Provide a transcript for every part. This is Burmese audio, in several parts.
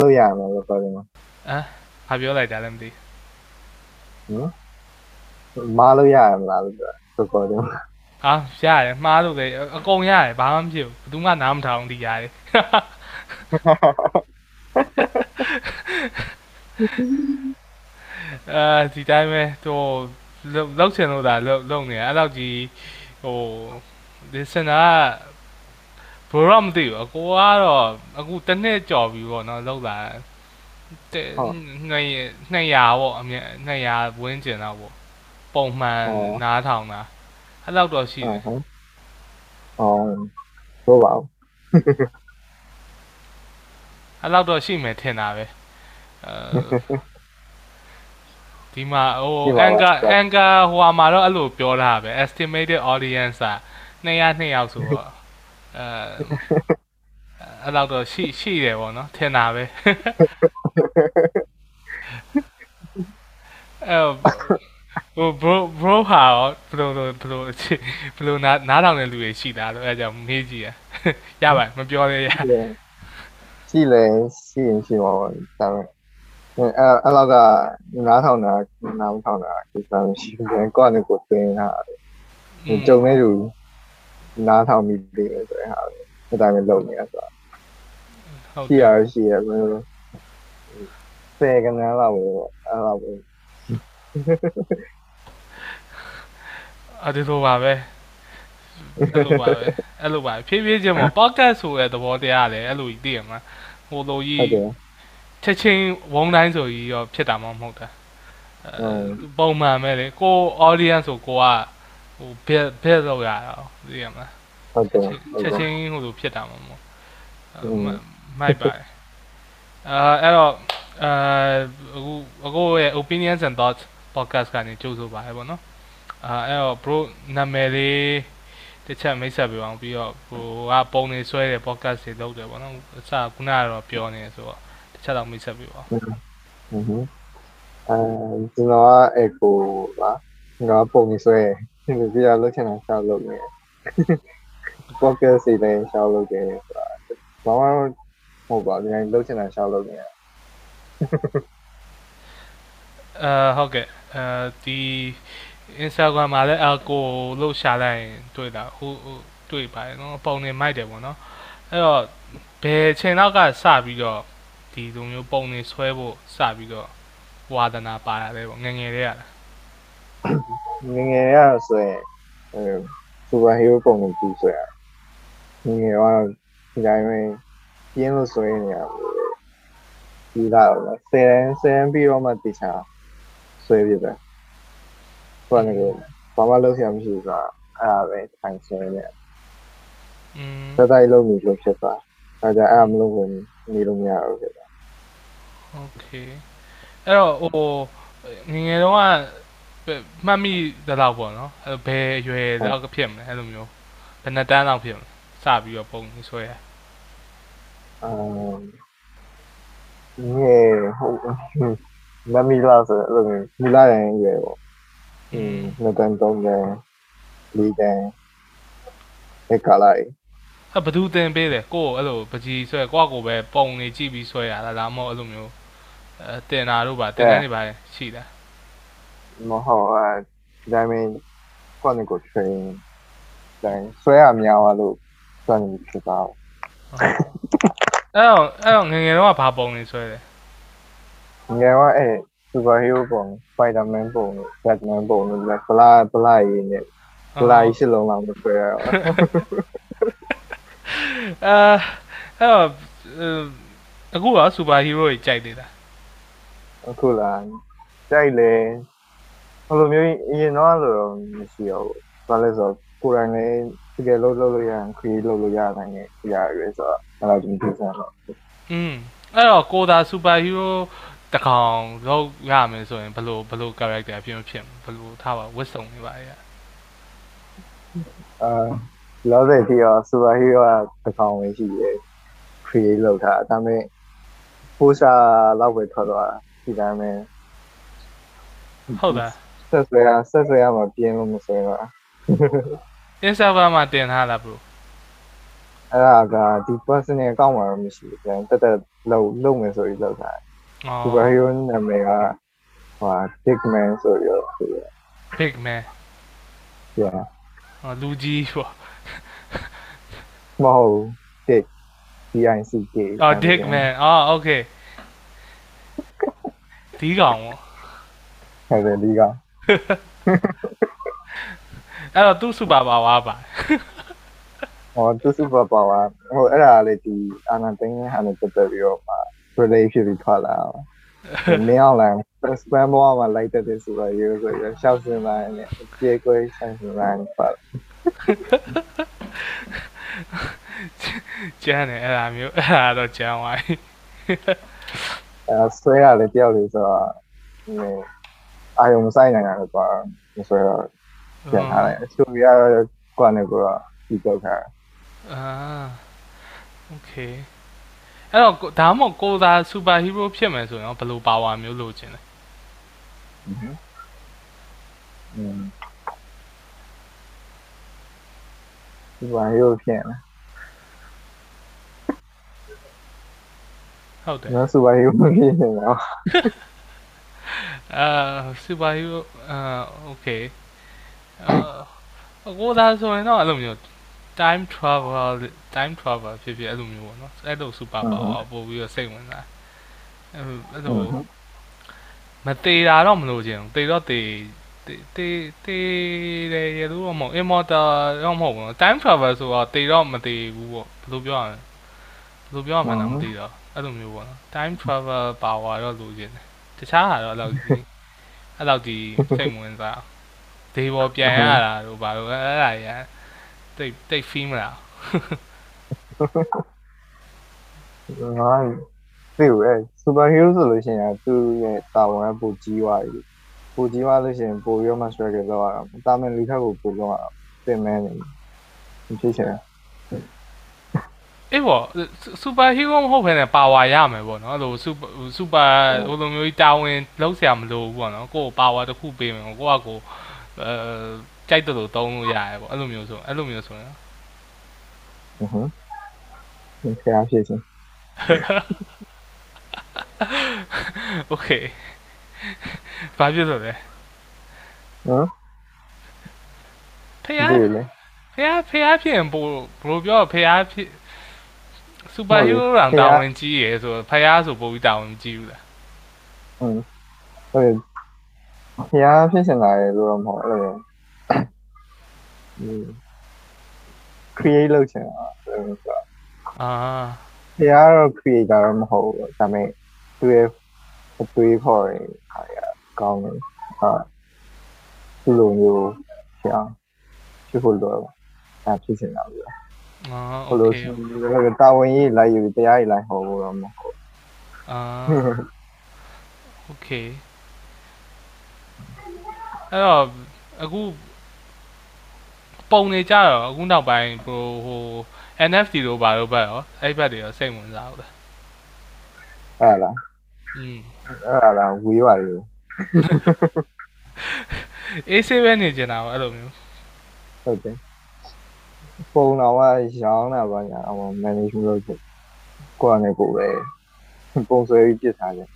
လို့ရမှာလို့ပြောတယ်မှာအာဘာပြောလိုက်တာလဲမသိမားလို့ရရမလားလို့ပြောဆိုပြောတယ်မှာအာရတယ်မှားလို့လေအကုန်ရတယ်ဘာမှမဖြစ်ဘူးဘယ်သူမှနားမထောင်ဒီရတယ်အာဒီတိုင်းပဲဟိုလောက်ချင်လို့ဒါလောက်လောက်နေအဲ့လောက်ကြီးဟိုဒီစ နာဘရောမသိဘူးအကိုကတော့အခုတစ်နှစ်ကြော်ပြီပေါ့နော်လောက်လာတဲ့နှစ်နှစ်ရာပေါ့အမြဲနှစ်ရာဝင်းကျင်တော့ပေါ့ပုံမှန်နားထောင်တာအဲ့လောက်တော့ရှိတယ်ဟုတ်အော်ဆိုပါဦးအဲ့လောက်တော့ရှိမယ်ထင်တာပဲအဲဒီမှာဟိုအန်ကာအန်ကာဟိုမှာတော့အဲ့လိုပြောတာပဲ estimated audience อ่ะ200 2ယောက်ဆိုတော့ အဲအဲ့လောက်တော့ရှိရှိတယ်ပေါ့နော်ထင်တာပဲအဲဟို bro bro ဟာဘယ်လိုဘယ်လိုဘယ်လိုနားနားထောင်တဲ့လူတွေရှိတာလို့အဲကြောင့်မေးကြည့်ရရပါမပြောသေးရရှိလေရှိရင်ရှိပါဘူးဒါပေမဲ့အဲအဲ့လောက်ကနားထောင်တာနားမထောင်တာဒီစားမရှိဘူးကိုယ့်အနေကိုသင်တာကြုံနေသူ နားထောင်ပြီးပြီဆိုတဲ့ဟာအဲ့ဒါမျိုးလုပ်နေတာဆိုတော့ဟုတ်ရှိတယ်ရရှိရဘယ်လိုဆယ်ကနန်းလောက်ပဲအဲ့လောက်ပဲအဲ့ဒီလိုပါပဲအဲ့လိုပါပဲအဲ့လိုပါဖြည်းဖြည်းချင်းပေါ့ podcast ဆိုတဲ့သဘောတရားလေအဲ့လိုကြီးသိရမှာဟိုလိုကြီးဟုတ်တယ်ချက်ချင်းဝုန်းတိုင်းဆိုကြီးရောဖြစ်တာမှမဟုတ်တာอืมပုံမှန်ပဲလေကို audience ဆိုကိုကဟိုဘက်ဘက်လောက်ရတာ သိရမလားဟုတ်တယ်ချက်ချင်းဟိုလိုဖြစ်တာမဟုတ်ဘူးမိုက်ပါတယ်အာအဲ့တော့အာအခုအခုရဲ့ opinions and thoughts podcast ကနေကြိုးဆိုပါတယ်ပေါ့နော်အာအဲ့တော့ bro နာမည်လေးတစ်ချက်မိတ်ဆက်ပြအောင်ပြီးတော့ဟိုကပုံနေဆွဲတယ် podcast တွေလုပ်တယ်ပေါ့နော်အစခုနကတော့ပြောနေဆိုတော့တစ်ချက်တော့မိတ်ဆက်ပြအောင်ဟုတ်ဟုတ်အဲကျွန်တော်က echo ပါကျွန်တော်ပုံနေဆွဲတယ်ဒီလိုပြရလို့ချင်တာဆောက်လုပ်နေတယ် podcast စီလည်းရှောက်လုပ်တယ်ဆိုတာဘာမှမဟုတ်ပါဘူး။လောက်ချင်တာရှောက်လုပ်နေရအာဟုတ်ကဲ့အဲဒီ Instagram မှာလည်းအကိုလို့ရှာလိုက်ရင်တွေ့တာဟိုဟိုတွေ့ပါတယ်နော်ပုံနေမိုက်တယ်ပေါ့နော်အဲ့တော့ဘယ်အချိန်လောက်ကစပြီးတော့ဒီလိုမျိုးပုံနေဆွဲဖို့စပြီးတော့ဝါဒနာပါတာလဲပေါ့ငယ်ငယ်လေးရတာငယ်ငယ်ရဆိုရင် အဲ super hero ပုံကိုကြည့်ဆွဲရငယ်ငယ်ကတော့ဒီတိုင်းပဲပြင်းလို့ဆွဲနေရဒီလာတော့ဆယ်ဆယ်ပြီးတော့မှတခြားဆွဲပြတယ်ဘာလဲကိုဘာမှလုပ်ရမှမရှိဘူးဆိုတာအဲ့ဒါပဲထိုင်ဆွဲနေ อืม သက်တိုက်လုံးနေလို့ဖြစ်သွားအဲဒါအဲ့ဒါမလုပ်ဘူးနေလို့မရဘူးဖြစ်သွား โอเคအဲ့တော့ဟိုငယ်ငယ်တုန်းက မှတ်မိတဲ့လောက်ပေါ့နော်အဲ့ဘယ်အရွယ်လောက်ကဖြစ်မလဲအဲ့လိုမျိုးဘယ်နှစ်တန်းလောက်ဖြစ်မလဲစပြီးတော့ပုံနေဆွဲရအမ်ငယ်ဟုတ်မမီလာဆိုအဲ့လိုမျိုးမီလာရင်ရွယ်ပေါ့อืมနှစ်တန်းသုံးတန်းလေးတန်းအဲ့ကလိုက်အဲ့ဘယ်သူတင်ပေးတယ်ကိုယ့်ကိုအဲ့လိုပကြီးဆွဲကိုယ့်ကိုယ်ပဲပုံနေကြည့်ပြီးဆွဲရတာဒါမှမဟုတ်အဲ့လိုမျိုးအဲတင်တာတို့ပါတင်တန်းတွေပါရှိတာ မဟုတ်အဲဒီတိုင်းမင်းကိုယ့်ကို train တိုင်းဆွဲရများသွားလို့စွမ်းနေဖြစ်သွားအဲ့တော့အဲ့တော့ငယ်ငယ်တုန်းကဘာပုံနေဆွဲတယ်ငယ်ကအဲ့ super hero ပုံ spider-man ပုံ batman ပုံလို့လည်းပလာပလာရင်းနဲ့ပလာကြီးရှစ်လုံးလောက်မဆွဲရတော့အဲအဲ့တော့အခုတော့စူပါဟီးရိုးကြီးကြိုက်နေတာအခုလားကြိုက်လေ ဘယ်လိုမျိုးအရင်တော့လို့တော့မရှိတော့ဘူးဘာလဲဆိုတော့ကိုယ်တိုင်လည်းတကယ်လို့လုပ်လို့ရရင် create လုပ်လို့ရနိုင်တယ်ရရွေးဆိုတော့အဲ့လိုဒီဒီဇိုင်းတော့อืมအဲ့တော့ကိုသာစူပါဟီးရိုးတကောင်လောက်ရမယ်ဆိုရင်ဘယ်လိုဘယ်လို character ဖြစ်မဖြစ်ဘယ်လိုထားပါဝစ်စုံနေပါရဲ့အာလောဆယ်ဒီတော့ super hero ကတစ်ကောင်ပဲရှိတယ် create လုပ်တာဒါပေမဲ့ poster လောက်ပဲထွက်သွားတာဒီတိုင်းပဲဟုတ်လား ဆက်ဆွဲရဆက်ဆွဲရမှာပြင်းလို့မဆွဲတော့ Instagram မှာတင်ထားလား bro အဲ့ဒါကဒီ personal account မှာတော့မရှိဘူးပြန်တက်တက်လုံလုံမယ်ဆိုပြီးလောက်တာအော် super hero နာမည်ကဟို big man ဆိုပြီးတော့ဆိုရ big man ပြအော်လူကြီးပေါ့မဟုတ် dick D I C K အော် dick man အော် okay ဒီကောင်ပေါ့ဟုတ်တယ်ဒီက အဲ့တော့သူ့ super power ပါဟောသူ super power ဟိုအဲ့ဒါလေးဒီအာနာသိန်းဟာနဲ့တက်တက်ပြီးတော့မှ relate ဖြစ်ပြီးထွက်လာအောင်မင်းအောင်လိုင်း spam ဘောမှာလိုက်တဲ့ super hero ဆိုရရှောက်စင်လိုက်နဲ့ပြေကွေးဆိုင်စင်လိုက်ဖတ်ကျန်းတယ်အဲ့ဒါမျိုးအဲ့ဒါတော့ကျန်းသွားပြီအဲဆွဲရတယ်တယောက်လေးဆိုတော့ဟို အာယုံမဆိုင်နိုင်တာတော့တော့မဆွဲတော့ပြန်ထားလိုက်အချို့ရတော့ကွာနေကိုတော့ဒီကောက်ခါအာ okay အဲ့တော့ကိုဒါမှမဟုတ်ကိုသာ super hero ဖြစ်မယ်ဆိုရင်ဘယ်လို power မျိုးလိုချင်လဲอืมဒီဘာရိုးဖြစ်နေဟုတ်တယ်နော်စူပါဟီရိုးဖြစ်နေတော့ အာ super hero အာ okay အာကိုသာဆိုရင်တော့အဲ့လိုမျိုး time travel time travel ဖြစ်ဖြစ်အဲ့လိုမျိုးပေါ့နော်အဲ့လို super power ပို့ပြီးတော့စိတ်ဝင်စားအဲ့လိုအဲ့လိုမသေးတာတော့မလို့ချင်ဘူးသေတော့သေတေးတေးတေးတယ်ရလို့မဟုတ် immortal တော့မဟုတ်ဘူး time travel ဆိုတော့တေးတော့မတေးဘူးပေါ့ဘယ်လိုပြောရလဲဘယ်လိုပြောရမှန်းတော့မသိတော့အဲ့လိုမျိုးပေါ့နော် time travel power တော့လိုချင်တယ် တခြားဟာတော့အဲ့လောက်ကြီးအဲ့လောက်ကြီးစိတ်ဝင်စားဒေဘောပြန်ရတာတို့ဘာလို့အဲ့ဒါကြီးတိတ်တိတ် feel မလားငါသိဘူးအဲစူပါဟီရိုးဆိုလို့ရှိရင်သူ့ရဲ့တာဝန်ကပိုကြီးသွားပြီပိုကြီးသွားလို့ရှိရင်ပိုရောမှ struggle တော့ရအောင်တာမန်လူခက်ကိုပိုတော့ပြင်မဲနေဖြစ်ချင် အေးပေါ့စူပါဟီးရိုးမဟုတ်ဘဲနဲ့ပါဝါရမယ်ပေါ့နော်ဟိုစူစူပါဟိုလိုမျိုးတာဝန်လုံးဆရာမလိုဘူးပေါ့နော်ကိုယ်ပါဝါတစ်ခုပေးမယ်ကိုကကိုအဲကြိုက်တယ်လို့တုံးလို့ရတယ်ပေါ့အဲ့လိုမျိုးဆိုအဲ့လိုမျိုးဆိုရင်ဟုတ်ဟုတ်ဆရာဖြစ်ချင်း Okay ဘာဖြစ်လို့လဲဟမ်ဖះဖះဖះဖြစ်ရင်ပို့ဘလို့ပြောဖះဖြစ် စူပါဟီးရိုးတောင်တာဝန်ကြီးရယ်ဆိုဖယားဆိုပို့ပြီးတာဝန်ကြီးဘူးလားဟုတ်ဟုတ်ဖယားဖြစ်စင်လာရယ်လို့တော့မဟုတ်အဲ့လို create လုပ်ချင်တာဆိုတော့အာဖယားတော့ creator တော့မဟုတ်ဘူးဒါပေမဲ့သူရဲ့အသွေးခေါ်ရယ်ခါရကောင်းတယ်ဟာဒီလိုမျိုးဖယားဖြစ်ဖို့တော့ဒါဖြစ်စင်လာဘူးလား အာဟိုလို okay တာဝန်ကြီးလိုက်ယူတရားကြီးလိုက်ဟောဖို့တော့မဟုတ်အာ okay အဲ့တော့အခုပုံနေကြတော့အခုနောက်ပိုင်းဟိုဟို NFT တို့ဘာလို့ဘက်ရောအဲ့ဘက်တွေရောစိတ်ဝင်စားဘူးလားအဲ့လားอืมအဲ့လားဝေးပါလေအေးဆေးပဲနေကြတာပေါ့အဲ့လိုမျိုးဟုတ်တယ် ပုံတော်ကရောင်းတာပါညာအောင် management လုပ်တယ်ကိုယ်ကနေကိုယ်ပဲပုံဆွဲပြီးပြစ်ထားတယ်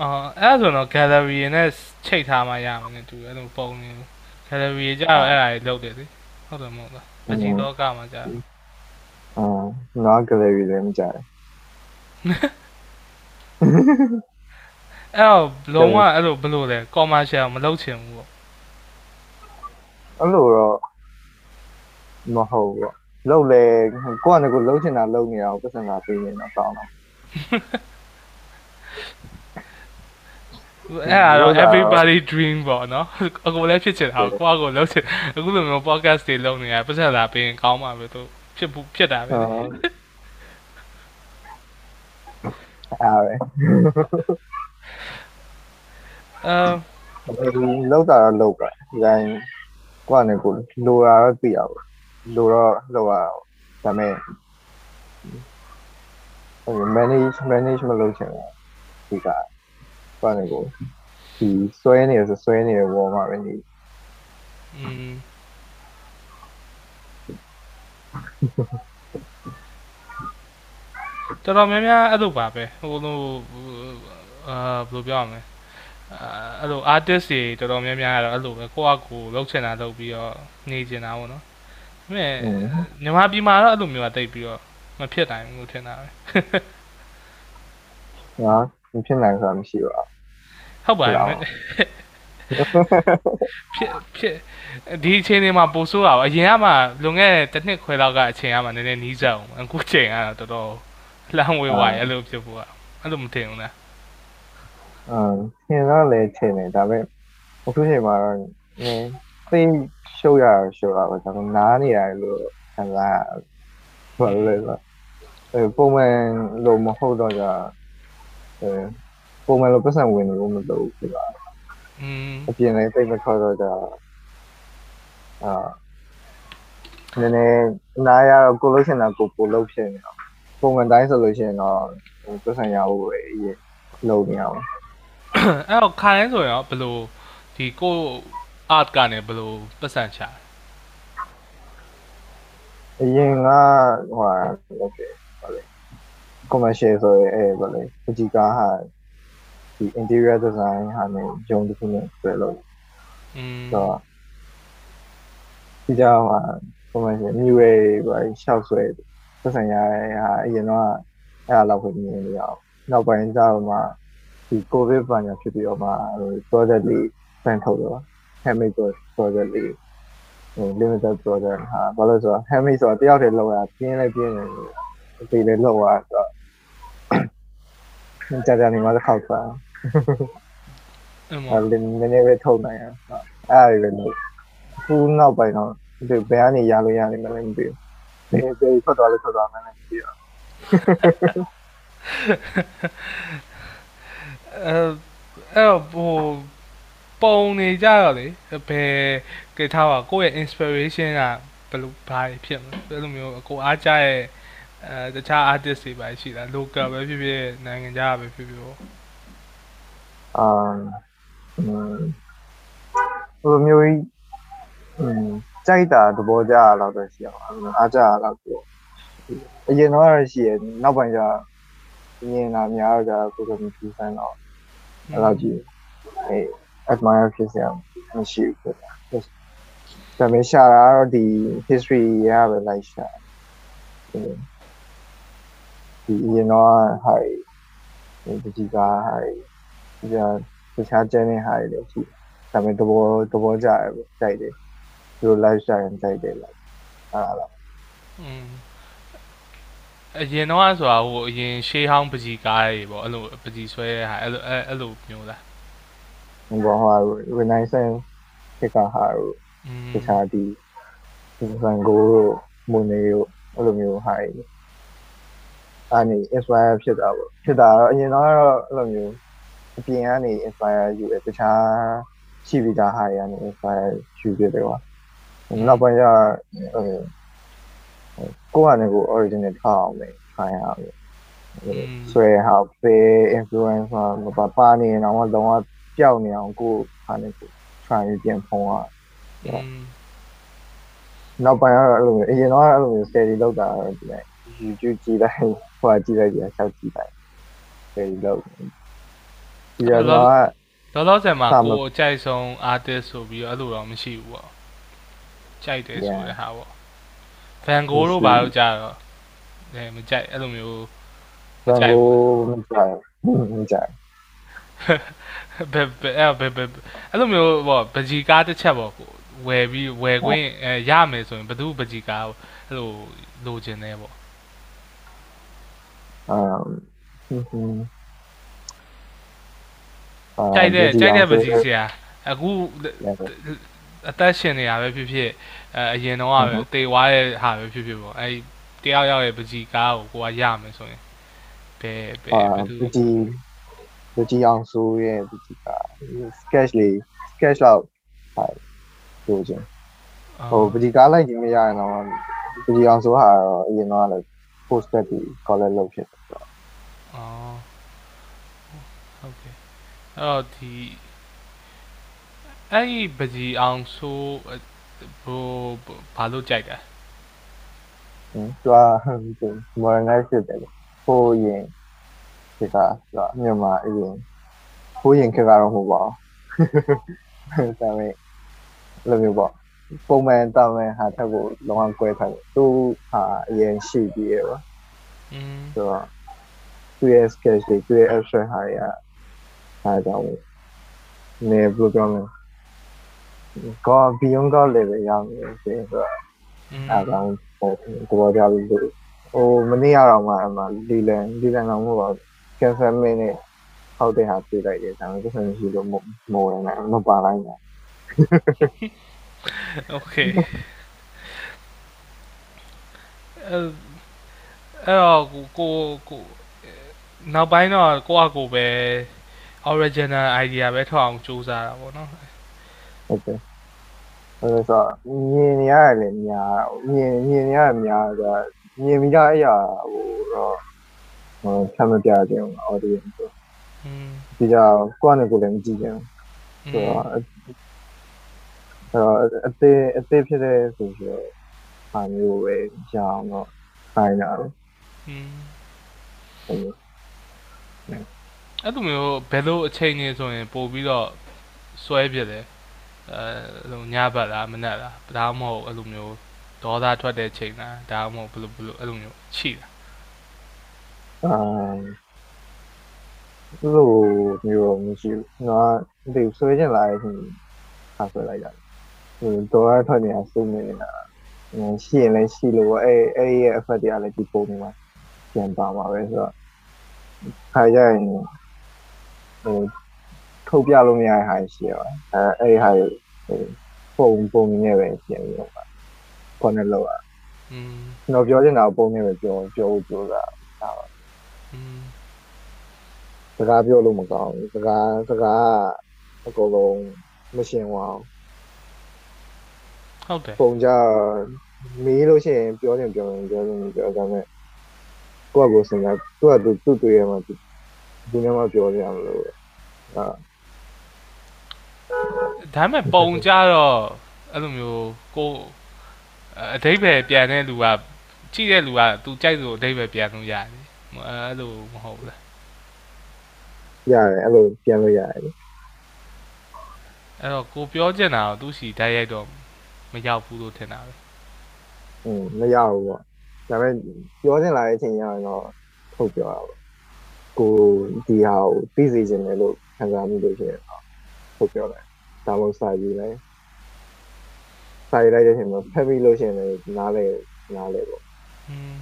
အော်အဲ့ဒါဆိုတော့ gallery နဲ့ချိန်ထားမှရမှာ ਨੇ တူအဲ့လိုပုံနေ gallery ကြတော့အဲ့ဒါတွေလုပ်တယ်လေဟုတ်တယ်မဟုတ်လားမကြည့်တော့ကမှကြာအာနော် gallery လည်းမကြတယ်အဲ့တော့လုံးဝအဲ့လိုဘယ်လိုလဲ commercial မလုပ်ချင်ဘူးပေါ့အဲ့လိုတော့ မဟုတ်ဘူးလောက်လေကိုယ့်ကနေကိုယ်လုံးချင်တာလုံးနေအောင်ပတ်စံလာပေးနေတော့ကောင်းတော့အဲ့ဒါတော့ဟုတ်တာ everybody dream ပေါ့နော်အကိုလည်းဖြစ်ချင်တာကိုယ့်အကိုလုံးချင်အခုလိုမျိုး podcast တွေလုပ်နေရပတ်သက်လာပေးရင်ကောင်းပါပဲသူဖြစ်ဘူးဖြစ်တာပဲအာအားပဲအဲလောက်တာတော့လောက်ပါဒီတိုင်းကိုယ့်ကနေကိုယ်လိုတာတော့သိရပါ လိုတော့လောက်ရအောင်ဒါပေမဲ့ဟို manage manage မလုပ်ချင်ဘူးဒီကကိုယ့်ကနေကိုယ်ဒီဆွဲနေရဆိုဆွဲနေရဘောမှာပဲနေอืมတော်တော်များများအဲ့လိုပါပဲဟိုလိုအာဘယ်လိုပြောရမလဲအာအဲ့လို artist တွေတော်တော်များများကတော့အဲ့လိုပဲကိုယ့်အကူလှုပ်ချင်တာလုပ်ပြီးတော့နေချင်တာပေါ့နော်ဒါပေ မဲ့မြန်မာပြည်မှာတော့အဲ့လိုမျိုးကတိတ်ပြီးတော့မဖြစ်နိုင်ဘူးလို့ထင်တာပဲငါမဖြစ်နိုင်ဆိုတာမရှိပါဟုတ်ပါရဲ့ဖြစ်ဖြစ်ဒီအချိန်တွေမှာပိုဆိုးတာပါအရင်ကမှလွန်ခဲ့တဲ့တစ်နှစ်ခွဲလောက်ကအချိန်ကမှနည်းနည်းနီးစပ်အောင်အခုချိန်ကတော့တော်တော်လှမ်းဝေးသွားရဲ့အဲ့လိုဖြစ်ဖို့ကအဲ့လိုမထင်ဘူးလားအမ်သင်တော့လည်းထင်တယ်ဒါပေမဲ့အခုချိန်မှာတော့နည်းသိ ရှုပ်ရရှုပ်ရပါဒါပေမဲ့နားနေရတယ်လို့ခံစားဘာလို့လဲဆိုအဲပုံမှန်လို့မဟုတ်တော့ကြအဲပုံမှန်လို့ပတ်စံဝင်လို့မလုပ်ဘူးဖြစ်ပါอืมအပြင်လည်းသိမထွက်တော့ကြအာနည်းနည်းနားရတော့ကိုလို့ရှင်တာကိုကိုလို့ဖြစ်နေတော့ပုံမှန်တိုင်းဆိုလို့ရှိရင်တော့ပတ်စံရဖို့ပဲအရင်လုပ်နေအောင်အဲ့တော့ခါတိုင်းဆိုရင်ရောဘယ်လိုဒီကို art ကနေဘယ်လိုပတ်စံချလဲအရင်ကဟိုဟာလုပ်တယ်ဗာလေ commercial ဆိုရင်အဲဗာလေပကြီးကားဟာဒီ interior design ဟာနဲ့ဂျုံတစ်ခုနဲ့ဆွဲလို့อืมဆိုတော့ဒီကြောင်ဟာ commercial မြို့ရဲဗာရှောက်ဆွဲသက်ဆိုင်ရတဲ့ဟာအရင်တော့အဲ့ဒါလောက်ပဲမြင်နေရအောင်နောက်ပိုင်းကျတော့မှဒီ covid ဘာညာဖြစ်ပြီးတော့မှဟို project လေးစမ်းထုတ်တော့ handmade project လေးဟို limited project ဟာဘာလို့ဆိုတော့ handmade ဆိုတော့တယောက်တည်းလောက်ရပြင်းလဲပြင်းတယ်အသေးလေးလောက်ရဆိုတော့ကြာကြာနေမှတစ်ခေါက်သွားအဲ့အဲမှာနည်းနည်းပဲထုတ်နိုင်ရအဲ့ဒါတွေပဲလို့ခုနောက်ပိုင်းတော့ဒီဘယ်ကနေရလို့ရလိမ့်မယ်လည်းမသိဘူးဒီဒီဖတ်သွားလို့ဖတ်သွားမယ်လည်းမသိဘူးအဲအဲ့တော့ဟို ပုံနေကြတော့လေဘယ်ကထားပါကိုယ့်ရဲ့ inspiration ကဘယ်လိုဘာဖြစ်မလဲဘယ်လိုမျိုးကိုအားကြရဲ့အဲတခြား artist တွေပါရှိလား local ပဲဖြစ်ဖြစ်နိုင်ငံခြားပဲဖြစ်ဖြစ်ပေါ့အာဟိုမျိုးကြီးอืมကြိုက်တာသဘောကျတာတော့ပဲရှိအောင်အားကြတာတော့ကိုအရင်တော့ရရှိရနောက်ပိုင်းကျမြင်တာများတော့ကိုယ်ကမကြည့်စမ်းတော့အဲ့လိုကြည့်အဲ admire ဖြစ်စရာမရှိဘူးဒါပေမဲ့ရှာတာတော့ဒီ history ရပဲလိုက်ရှာဒီရင်တော့ဟာဒီဒီကဟာဒီကတခြားကျန်းတဲ့ဟာတွေလည်းရှိဒါပေမဲ့သဘောသဘောကျတယ်ပေါ့ကြိုက်တယ်သူတို့ live ရှာရင်ကြိုက်တယ်လားအဲ့ဒါလားอืมအရင်တော့ဆိုတာဟိုအရင်ရှေးဟောင်းပကြီးကားတွေပေါ့အဲ့လိုပကြီးဆွဲတဲ့ဟာအဲ့လိုအဲ့အဲ့လိုမျိုးလား ဟိုဘောဟာ renaissance ခေတ်ကဟာတို့อืมတခြားဒီဒီဗန်ဂိုးတို့မွန်နေတို့အဲ့လိုမျိုးဟာတွေအဲ့နေ inspire ဖြစ်တာပေါ့ဖြစ်တာတော့အရင်တော့အဲ့လိုမျိုးအပြင်ကနေ inspire ယူတယ်တခြားရှိပြီးသားဟာတွေကနေ inspire ယူပြတယ်ကွာနောက်ပိုင်းကျဟိုကိုယ့်အနေကို original ထားအောင်ပဲ try ရအောင်ဆွဲဟာပဲ influencer မပါပါနေအောင်တော့ ပျောက်နေအောင်ကိုယ်ဟာနေကို try ပြန်ဖုံးရอืมနောက်ပိုင်းကတော့အဲ့လိုမျိုးအရင်တော့အဲ့လိုမျိုး steady လောက်တာတော့ဒီလိုက် YouTube ကြည့်လိုက်ဟိုကြည့်လိုက်ပြန်ဆောက်ကြည့်လိုက် steady လောက်ဒီကတော့လောလောဆယ်မှာစာမကိုအကြိုက်ဆုံး artist ဆိုပြီးတော့အဲ့လိုတော့မရှိဘူးပေါ့ကြိုက်တယ်ဆိုတဲ့ဟာပေါ့ Van Gogh တို့ဘာလို့ကြာတော့အဲမကြိုက်အဲ့လိုမျိုးဘန်ကိုမကြိုက်မကြိုက် ဘယ်ဘယ်အဲ့ဘယ်ဘယ်အဲ့လိုမျိုးပေါ့ပကြီကားတစ်ချက်ပေါ့ကိုဝယ်ပြီးဝယ်ခွင့်အဲရမယ်ဆိုရင်ဘယ်သူပကြီကားကိုအဲ့လိုလိုချင်တယ်ပေါ့အမ်ဟွန်းဟွန်းကြိုက်တဲ့ကြိုက်တဲ့ပကြီဆရာအခုအသက်ရှင်နေတာပဲဖြစ်ဖြစ်အဲအရင်တော့ကပဲတေဝါရဲ့ဟာပဲဖြစ်ဖြစ်ပေါ့အဲတယောက်ယောက်ရဲ့ပကြီကားကိုကိုကရမယ်ဆိုရင်ဘယ်ဘယ်အာဘယ်သူပကြီး လူကြီးအောင်ဆိုရဲ့လူကြီးက sketch လေး sketch လောက်ဟာပြောခြင်းဟိုပကြီးကားလိုက်ခြင်းမရရင်တော့ပကြီးအောင်ဆိုဟာတော့အရင်တော့လည်း post တက်ပြီး collect လုပ်ဖြစ်တော့အော်ဟုတ်ကဲ့အဲ့တော့ဒီအဲ့ဒီပကြီးအောင်ဆိုဟိုဘာလို့ကြိုက်တာဟင်းသူက modernized ဖြစ်တယ်ဟိုရင် ခေတ်ကမြန်မာအရင်ဟိုးရင်ခေတ်ကတော့မဟုတ်ပါဘူးဒါပေမဲ့လိုမျိုးပေါ့ပုံမှန်တာမန်ဟာထက်ကိုလောကကွဲထားတယ်သူဟာအရင်ရှိပြီးရပါอืมဆိုတော့ QS sketch တွေ QS abstract ဟာတွေကအားကြောင့်နည်း programming ကောဘီယွန်ကောလည်းပဲရမယ်ဆိုတော့အားကြောင့်ပေါ်ပေါ်ကြလို့ဟိုမနေ့ကတော့မှအမှလီလန်လီလန်တော့မဟုတ်ပါဘူး cancel မင်းနဲ့ဟောက်တဲ့ဟာပြေးလိုက်တယ်ဒါပေမဲ့သူကရှိလို့မိုးတယ်နော်ပါလိုက်တယ် okay အဲအဲ့တော့ကိုကိုနောက်ပိုင်းတော့ကိုကကိုပဲ original idea ပဲထောက်အောင်စူးစမ်းတာပေါ့နော်ဟုတ်ကဲ့အဲ့ဒါမြင်ရတယ်များမြင်မြင်ရများတော့မြင်ပြီးတော့အဲ့ရဟိုတော့ ဟိုဆမ်းမပြခြင်း audience ဆို อืม ဒီကြောင့်ကိုယ့်နဲ့ကိုယ်လည်းမကြည့်ကြဘူး อื ဆို ม တော့အဲ့တော့အသေးအသေးဖြစ်တဲ့ဆိုတော့ဟာမျိုးပဲရအောင်တော့ဆိုင်တာလေ อืม ဟုတ်တယ် အဲ့လိုမျိုးဘယ်လိုအချိန်နေဆိုရင်ပို့ပြီးတော့စွဲပြစ်တယ်အဲအဲ့လိုညဘက်လားမနက်လားဒါမှမဟုတ်အဲ့လိုမျိုးဒေါသထွက်တဲ့ချိန်လားဒါမှမဟုတ်ဘယ်လိုဘယ်လိုအဲ့လိုမျိုးရှိတာ အာလိုမျိုးမရှိဘူးငါဒီဆွဲချင်လာတဲ့ချိန်ဟာဆွဲလိုက်တာဟိုတော့ရထွက်နေတာစုနေနေတာဟိုရှိရင်လည်းရှိလို့အဲ့အဲ့ရဲ့ effect တွေကလည်းဒီပုံနေမှာပြန်ပါမှာပဲဆိုတော့ခါကြရင်ဟိုထုတ်ပြလို့မရတဲ့ဟာရှိရပါအဲအဲ့ဒီဟာဟိုပုံပုံနေပဲပြန်ပြီးတော့ခေါင်းနဲ့လောက်อ่ะ อืม ကျွန်တော်ပြောချင်တာပုံနေပဲပြောပြောဖို့ကြိုးစားတာပါ อืม စကားပြောလို့မကောင်းဘူးစကားစကားအကုန်လုံးမရှင်းသွားအောင်ဟုတ်တယ်ပုံကြမေးလို့ရှိရင်ပြောရင်ပြောရင်ပြောရင်ပြောဒါပေမဲ့ကိုယ့်အကိုစဉ်းစားသူ့ကသူသူ့တွေ့ရမှာသူဒီနေ့မှပြောရမလို့အာဒါပေမဲ့ပုံကြတော့အဲ့လိုမျိုးကိုအတိတ်ပဲပြန်တဲ့လူကကြည့်တဲ့လူကသူကြိုက်လို့အတိတ်ပဲပြန်လို့ရတယ် အဲ့လိုမဟုတ်ဘူးလား ရတယ်အဲ့လိုပြန်လို့ရတယ်လေ အဲ့တော့ကိုပြောချင်တာတော့သူစီတိုက်ရိုက်တော့မရောက်ဘူးလို့ထင်တာပဲ อืมမရဘူးပေါ့ဒါပေမဲ့ပြောချင်လာတဲ့အချိန်ကျရင်တော့ထုတ်ပြောတာပေါ့ကိုဒီဟာကိုသိစေချင်တယ်လို့ခံစားမှုလို့ရှိရင်တော့ထုတ်ပြောတယ်ဒါမှမဟုတ်စာရေးလိုက်စာရေးလိုက်တဲ့အချိန်မှာဖက်ပြီးလို့ရှိရင်လည်းနားလေနားလေပေါ့ อืม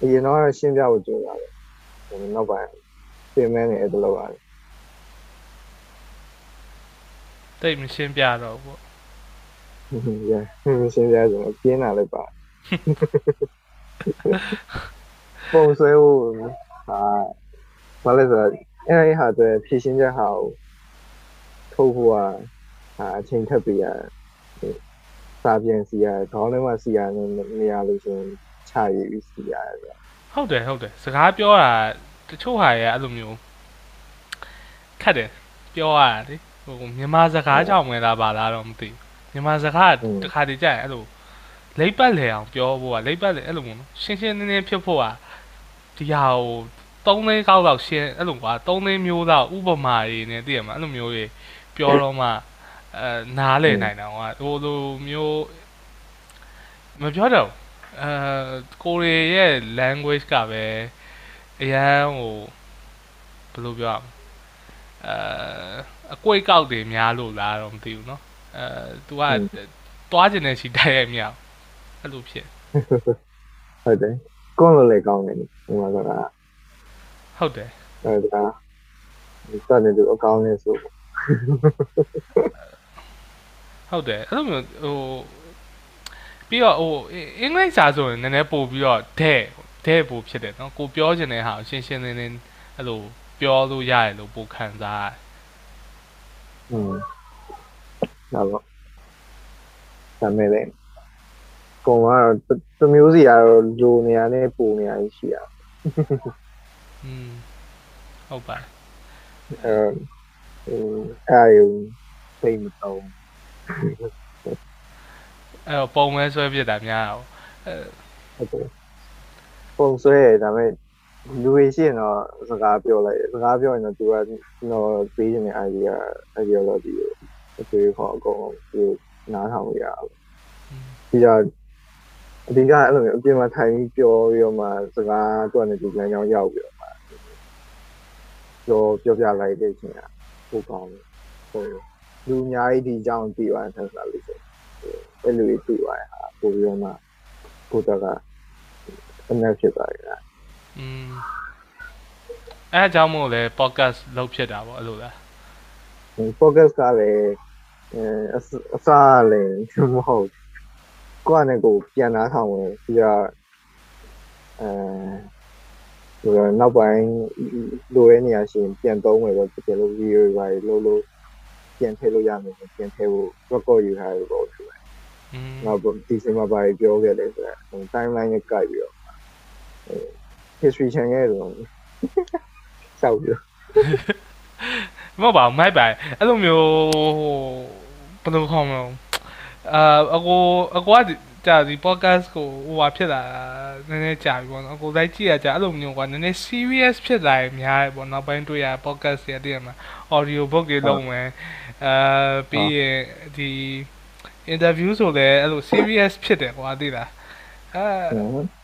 အရင်တော့ရှင်းပြဖို့ကြိုးစားတယ်ဒါပေမဲ့နောက်ပိုင်းပြင်မဲနေအဲ့လိုလုပ်ရတယ်တိတ်မရှင်းပြတော့ဘူးဟုတ်ကဲ့ရှင်းပြဆိုတော့ပြင်းလာလိုက်ပါပုံဆွဲဖို့ဟာဘာလဲဆိုတော့အဲ့ဒီဟာတွေဖြည့်ရှင်းချက်ဟာကိုထုတ်ဖို့ဟာဟာအချိန်ထပ်ပေးရတယ်စာပြန်စီရတယ်ခေါင်းထဲမှာစီရတယ်မရလို့ရှိရင် ချရည်ပြီးစီရတယ်ဆိုဟုတ်တယ်ဟုတ်တယ်စကားပြောတာတချို့ဟာရဲ့အဲ့လိုမျိုးခက်တယ်ပြောရတာလေဟိုမြန်မာစကားကြောင့်မလားပါလားတော့မသိဘူးမြန်မာစကားကတစ်ခါတည်းကြာရင်အဲ့လိုလိပ်ပတ်လေအောင်ပြောဖို့ကလိပ်ပတ်လေအဲ့လိုမျိုးနော်ရှင်းရှင်းလင်းလင်းဖြစ်ဖို့ကဒီဟာကို၃သိန်းကောက်လောက်ရှင်းအဲ့လိုကွာ၃သိန်းမျိုးလောက်ဥပမာတွေနဲ့သိရမှာအဲ့လိုမျိုးတွေပြောတော့မှအဲနားလေနိုင်တာကဟိုလိုမျိုးမပြောတော့ အဲကိုရီရဲ့ language ကပဲအရန်ဟိုဘယ်လိုပြောရမလဲအဲအကွိတ်ကောက်တွေများလို့လားတော့မသိဘူးเนาะအဲ तू ကတွားကျင်တဲ့ရှိတိုက်ရိုက်မရအောင်အဲ့လိုဖြစ် ဟုတ်တယ်ကွန်လို့လည်းကောင်းတယ်ဒီမှာက ဟုတ်တယ် အဲ့ဒါစတဲ့သူအကောင်းနဲ့ဆို ဟုတ်တယ်အဲ့လိုမျိုးဟို ပြီးတော့ဟိုအင်္ဂလိပ်စာဆိုရင်နည်းနည်းပို့ပြီးတော့တဲ့တဲ့ပို့ဖြစ်တယ်เนาะကိုပြောချင်တဲ့ဟာကိုရှင်းရှင်းလင်းလင်းအဲ့လိုပြောလို့ရတယ်လို့ပို့ခံစားရတယ် อืมဒါပေါ့ဒါမဲ့လည်းကိုကတော့တမျိုးစီကတော့လိုနေရနဲ့ပူနေရရှိရ อืมဟုတ်ပါ အဲအဲအဲစိတ်မတုံး အဲ့တော့ပုံမဲဆွဲပြစ်တာများအောင်အဲဟုတ်တယ်ပုံဆွဲတယ်ဒါပေမဲ့လူတွေရှိရင်တော့စကားပြောလိုက်တယ်စကားပြောရင်တော့သူကကျွန်တော်ပေးခြင်းတဲ့ idea ideology ကိုအသွေးခေါ်အကုန်လုံးသူနားထောင်ရအောင်ပြီးတော့အဓိကအဲ့လိုမျိုးအပြင်မှာထိုင်ပြီးပြောပြီးတော့မှစကားသူကနေဒီလမ်းကြောင်းရောက်ပြီးတော့မှပြောပြောပြလိုက်တဲ့ချင်းကပိုကောင်းတယ်ဟိုလူအများကြီးဒီအကြောင်းသိသွားတယ်ဆက်စားလို့ဆို အဲ့လိုတွေတွေ့သွားတာပို့ပြီးတော့မှဘုရားကအနက်ဖြစ်သွားတယ်လားอืมအဲအကြောင်းမို့လဲ podcast လုပ်ဖြစ်တာပေါ့အဲ့လိုလား podcast ကလည်းအဲအစားလည်းမဟုတ်ကိုယ့်အနေကိုပြန်လာဆောင်ဝင်ပြီးတော့အဲဒါနောက်ပိုင်းလိုတဲ့နေရာရှင်ပြန်သုံးမယ်ပေါ့တကယ်လို့ video တွေပါလို့လို့ပြန်ထည့်လို့ရမယ်ပြန်ထည့်ဖို့ record ယူထားလို့ပေါ့ နောက်ဒီစင်မှာပါပြောခဲ့တယ်ဆိုတော့ timeline နဲ့ကြိုက်ပြီးတော့ history channel တော့စောက်ပြီးမဟုတ်ပါဘူးမိုက်ပါအဲ့လိုမျိုးဘယ်လိုခေါ်မလဲအာအကိုအကိုကကြာဒီ podcast ကိုဟိုဟာဖြစ်လာနည်းနည်းကြာပြီပေါ့နော်အကိုလိုက်ကြည့်ရကြာအဲ့လိုမျိုးကနည်းနည်း serious ဖြစ်လာရင်များတယ်ပေါ့နောက်ပိုင်းတွေ့ရ podcast တွေတည်းမှာ audio book တွေလုပ်မယ်အာပြီးရင်ဒီ အင်တာဗျူးဆိုလည်းအဲ့လို serious ဖြစ်တယ်ကွာသိလားအဲ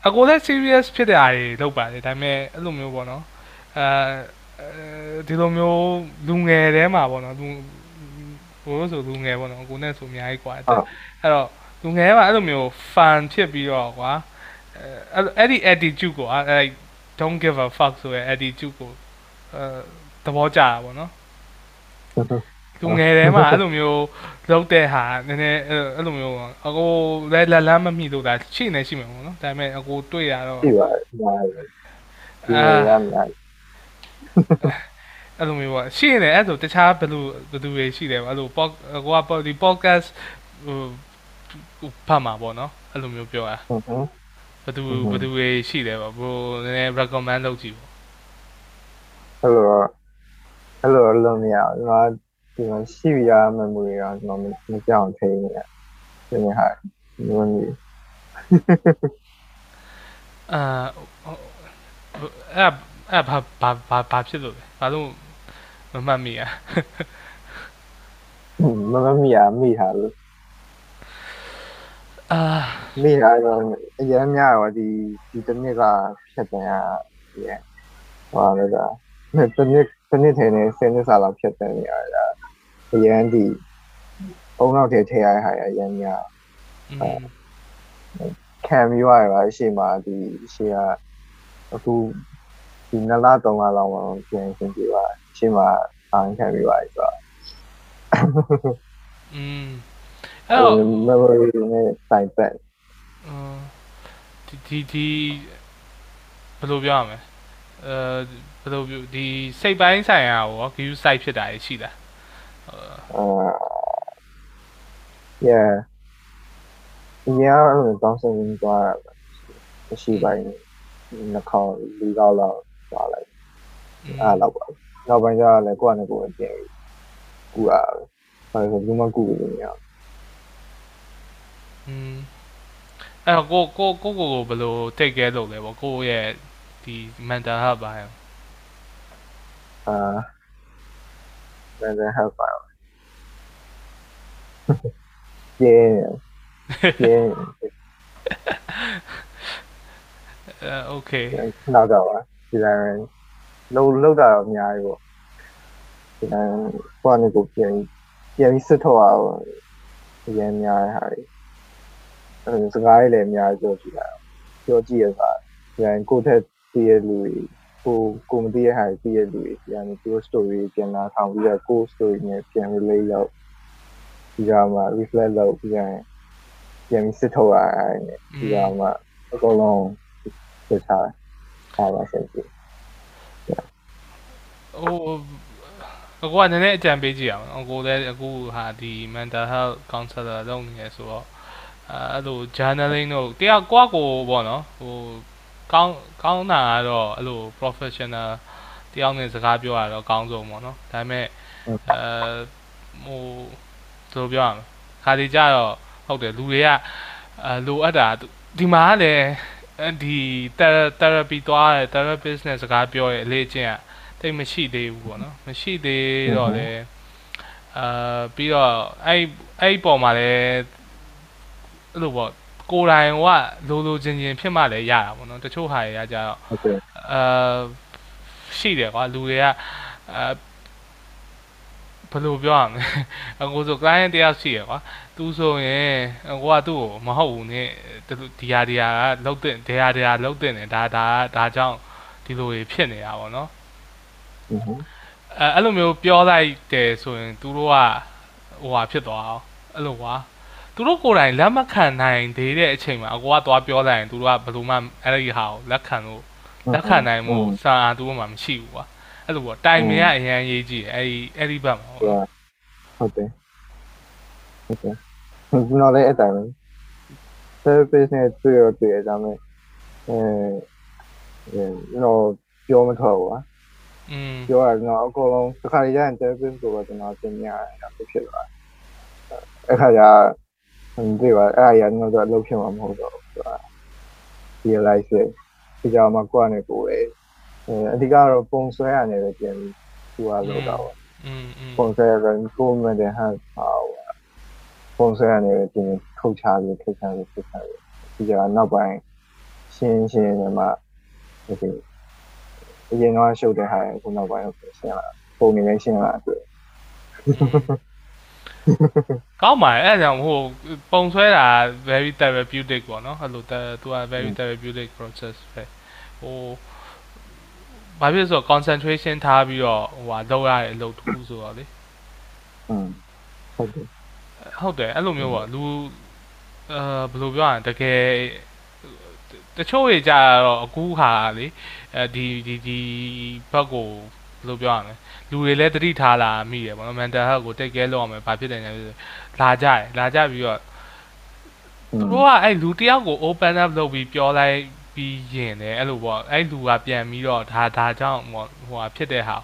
အကိုလည်း serious ဖြစ်တဲ့အားတွေလုပ်ပါတယ်ဒါပေမဲ့အဲ့လိုမျိုးပေါ့နော်အဲဒီလိုမျိုးလူငယ်တဲမှာပေါ့နော်လူဘိုးဆိုလူငယ်ပေါ့နော်ကိုနဲ့ဆိုအများကြီးကွာအဲ့တော့လူငယ်ကအဲ့လိုမျိုး fan ဖြစ်ပြီးတော့ကွာအဲ့အဲ့ဒီ attitude ကိုအဲ့ don't give a fuck ဆိုရယ် attitude ကိုအဲသဘောကျတာပေါ့နော် လူငယ်ထဲမှာအဲ့လိုမျိုးလုပ်တဲ့ဟာနည်းနည်းအဲ့လိုမျိုးအကိုလည်းလက်လမ်းမမိလို့ဒါရှိနေရှိမှာပေါ့နော်ဒါပေမဲ့အကိုတွေ့ရတော့ရှိပါတယ်ရှိပါတယ်ဒီရမ်းများအဲ့လိုမျိုးပေါ့ရှိနေအဲ့ဆိုတခြားဘယ်လိုဘယ်သူတွေရှိတယ်ပေါ့အဲ့လိုပေါ့ကိုကဒီ podcast ဟိုဖတ်မှာပေါ့နော်အဲ့လိုမျိုးပြောတာဟုတ်ဟုတ်ဘယ်သူဘယ်သူတွေရှိတယ်ပေါ့ဘို့နည်းနည်း recommend လုပ်ကြည့်ပေါ့အဲ့လိုအဲ့လိုလုံးမရဘူးငါ ဒီမှာရှိရ memory ကကျွန်တော်မကြောက်ထိနေရဒီနေ့ဟာဒီလိုမျိုးအာအဲ့အဲ့ဘာဘာဘာဘာဖြစ်လို့လဲဘာလို့မမှတ်မိอ่ะမမမီရမိထားလို့အာမိထားတော့အရင်များတော့ဒီဒီတစ်နှစ်ကဖြတ်တယ်ရရဲ့ဟောလို့ဒါတစ်နှစ်တစ်နှစ်ထဲနဲ့ဆယ်နှစ်စာလောက်ဖြတ်တယ်နေရတာ အရန်ဒီဘုံတော့တည်းထည့်ရတဲ့ဟာအရန်များကံမျိုးရပါရှေ့မှာဒီရှေ့ကအခုဒီနလား၃လားလောက်မှပြန်ရှင်းပြပါရှေ့မှာအားခံပြပါဆိုတော့อืมအဲ့တော့ memory နဲ့ side back ဒီဒီဘယ်လိုပြောရမလဲအဲဘယ်လိုဒီစိတ်ပိုင်းဆိုင်ရာရော GPU site ဖြစ်တာရှိလား အာ yeah ညတော့တောင်းဆိုနေသွားတာရှိပိုင်းနှစ်ခေါက်လေးခေါက်လောက်သွားလိုက်အားလောက်ပါနောက်ပိုင်းကျတော့လည်းကိုယ့်အနေကိုယ်အပြင်ကူရဘာလို့ဘယ်မှကူလို့မရอืมအဲ့တော့ကိုကိုကိုကိုကိုဘယ်လို take care လုပ်လဲပေါ့ကိုရဲ့ဒီ mental health ပါရောအာ mental health ပါ ကျင်းကျင်းအဲ okay နောက်တော့ပါဒီတိုင်းလုံးလောက်တာတော့အများကြီးပေါ့ဒီတိုင်းကိုယ့်အနေကိုပြန်ပြန်ပြီးစစ်ထုတ်အောင်အရင်များတဲ့ဟာတွေအဲစကားလေးလည်းအများကြီးပြောကြည့်လိုက်ပြောကြည့်ရတာဒီတိုင်းကိုယ့်ထက်သိရလူတွေကိုကိုမသိရဟာသိရလူတွေဒီတိုင်းကို story ပြန်လာထောင်ပြီးတော့ကို story နဲ့ပြန် relate လု ပ်ဒီကမှ reflect လုပ်ပြီးရင်ပြန်ပြီးစစ်ထုတ်ရအဲ့ဒီကမှအကုန်လုံးစစ်ထားတာပါဆက်ကြည့်ဟိုအကူကနည်းနည်းအကြံပေးကြည့်အောင်အကူလည်းအခုဟာဒီ mental health counselor လုပ်နေရဆိုတော့အဲအဲ့လို journaling တို့တရားကွာကိုပေါ့နော်ဟိုကောင်းကောင်းတာကတော့အဲ့လို professional တယောက်နဲ့စကားပြောရတော့အကောင်းဆုံးပေါ့နော်ဒါပေမဲ့အဲဟို ဘယ်လိုပြောရမလဲခါဒီကြတော့ဟုတ်တယ်လူတွေကအဲလိုအပ်တာဒီမှာကလည်းအဲဒီ therapy သွားတယ် therapist နဲ့စကားပြောရအလေးအကျင့်ကတိတ်မရှိသေးဘူးပေါ့နော်မရှိသေးတော့လေအာပြီးတော့အဲ့အဲ့ပေါ်မှာလည်းအဲ့လိုပေါ့ကိုယ်တိုင်ကလိုလိုချင်းချင်းဖြစ်မှလည်းရတာပေါ့နော်တချို့ဟာတွေကကြတော့ဟုတ်ကဲ့အာရှိတယ်ကွာလူတွေကအာ ဘယ်လိုပြောရမလဲအကိုဆို client တယောက်ရှိရကွာသူဆိုရင်အကိုကသူ့ကိုမဟုတ်ဘူးနင်ဒီဟာဒီဟာကလှုပ်တဲ့ဒီဟာဒီဟာလှုပ်တဲ့နေဒါဒါဒါကြောင့်ဒီလိုတွေဖြစ်နေတာပေါ့နော်အဲအဲ့လိုမျိုးပြောလိုက်တယ်ဆိုရင်သူတို့ကဟိုဟာဖြစ်သွားအောင်အဲ့လိုကွာသူတို့ကိုယ်တိုင်လက်မခံနိုင်သေးတဲ့အချိန်မှာအကိုကသွားပြောလိုက်ရင်သူတို့ကဘယ်လိုမှအဲ့ဒီဟာကိုလက်ခံလို့လက်ခံနိုင်မှုစာသူတို့မှမရှိဘူးကွာ အဲ့လိုပေါ့တိုင်မင်ကအရန်ရေးကြည့်တယ်အဲ့ဒီအဲ့ဒီဘက်မှာဟုတ်ဟုတ်တယ်ဟုတ်တယ်ကျွန်တော်လည်းအဲ့တိုင်းပဲ therapist နဲ့တွေ့ရတွေ့ရကြမယ်အဲကျွန်တော်ပြောမထွက်ဘူးကွာอืมပြောရတော့အကုန်လုံးတစ်ခါရရင် therapist ကိုပဲကျွန်တော်သင်ရတယ်အဲ့ဖြစ်သွားအဲ့ခါကျဒီပါအဲ့အရာကျွန်တော်တို့အလုပ်ဖြစ်မှာမဟုတ်တော့ဘူးဆိုတာ realize ဒီကြောင်မှာကိုယ်နဲ့ကိုယ်လေ အဓိကတော့ပုံဆွဲရတယ်ပဲပြန်ပြီးသူကလောက်တာပေါ့อืมပုံဆွဲရရင်ကိုယ်မတဲ့ဟာပါပုံဆွဲရတယ်ပဲပြန်ထုတ်ချပြီးထိတ်ချပြီးဖြစ်ချပြီးဒီကနောက်ပိုင်းရှင်းရှင်းနဲ့မှဒီအရင်ကရှုပ်တဲ့ဟာကိုနောက်ပိုင်းကိုရှင်းလာပုံနေလည်းရှင်းလာတွေ့ကောင်းပါအဲ့ဒါကြောင့်ဟိုပုံဆွဲတာ very therapeutic ပေါ့နော်အဲ့လို तू က very therapeutic process ပဲဟို ဘာဖြစ်ဆို concentration ထားပြီးတော့ဟိုဟာလုပ်ရတဲ့အလုပ်တစ်ခုဆိုတော့လေอืมဟုတ်တယ်ဟုတ်တယ်အဲ့လိုမျိုးပေါ့လူအာဘယ်လိုပြောရလဲတကယ်တချို့တွေကြတော့အခုခါလေအဲဒီဒီဒီဘက်ကိုဘယ်လိုပြောရမလဲလူတွေလည်းတတိထားလာမိတယ်ပေါ့နော် mental health ကိုတိတ်ကဲလောက်အောင်ပဲဘာဖြစ်တယ်လဲလာကြတယ်လာကြပြီးတော့သူတို့ကအဲ့လူတယောက်ကို open up လုပ်ပြီးပြောလိုက် ပြီးရင်လည်းအဲ့လိုပေါ့အဲ့လူကပြန်ပြီးတော့ဒါဒါကြောင့်ဟိုဟိုဟာဖြစ်တဲ့ဟာ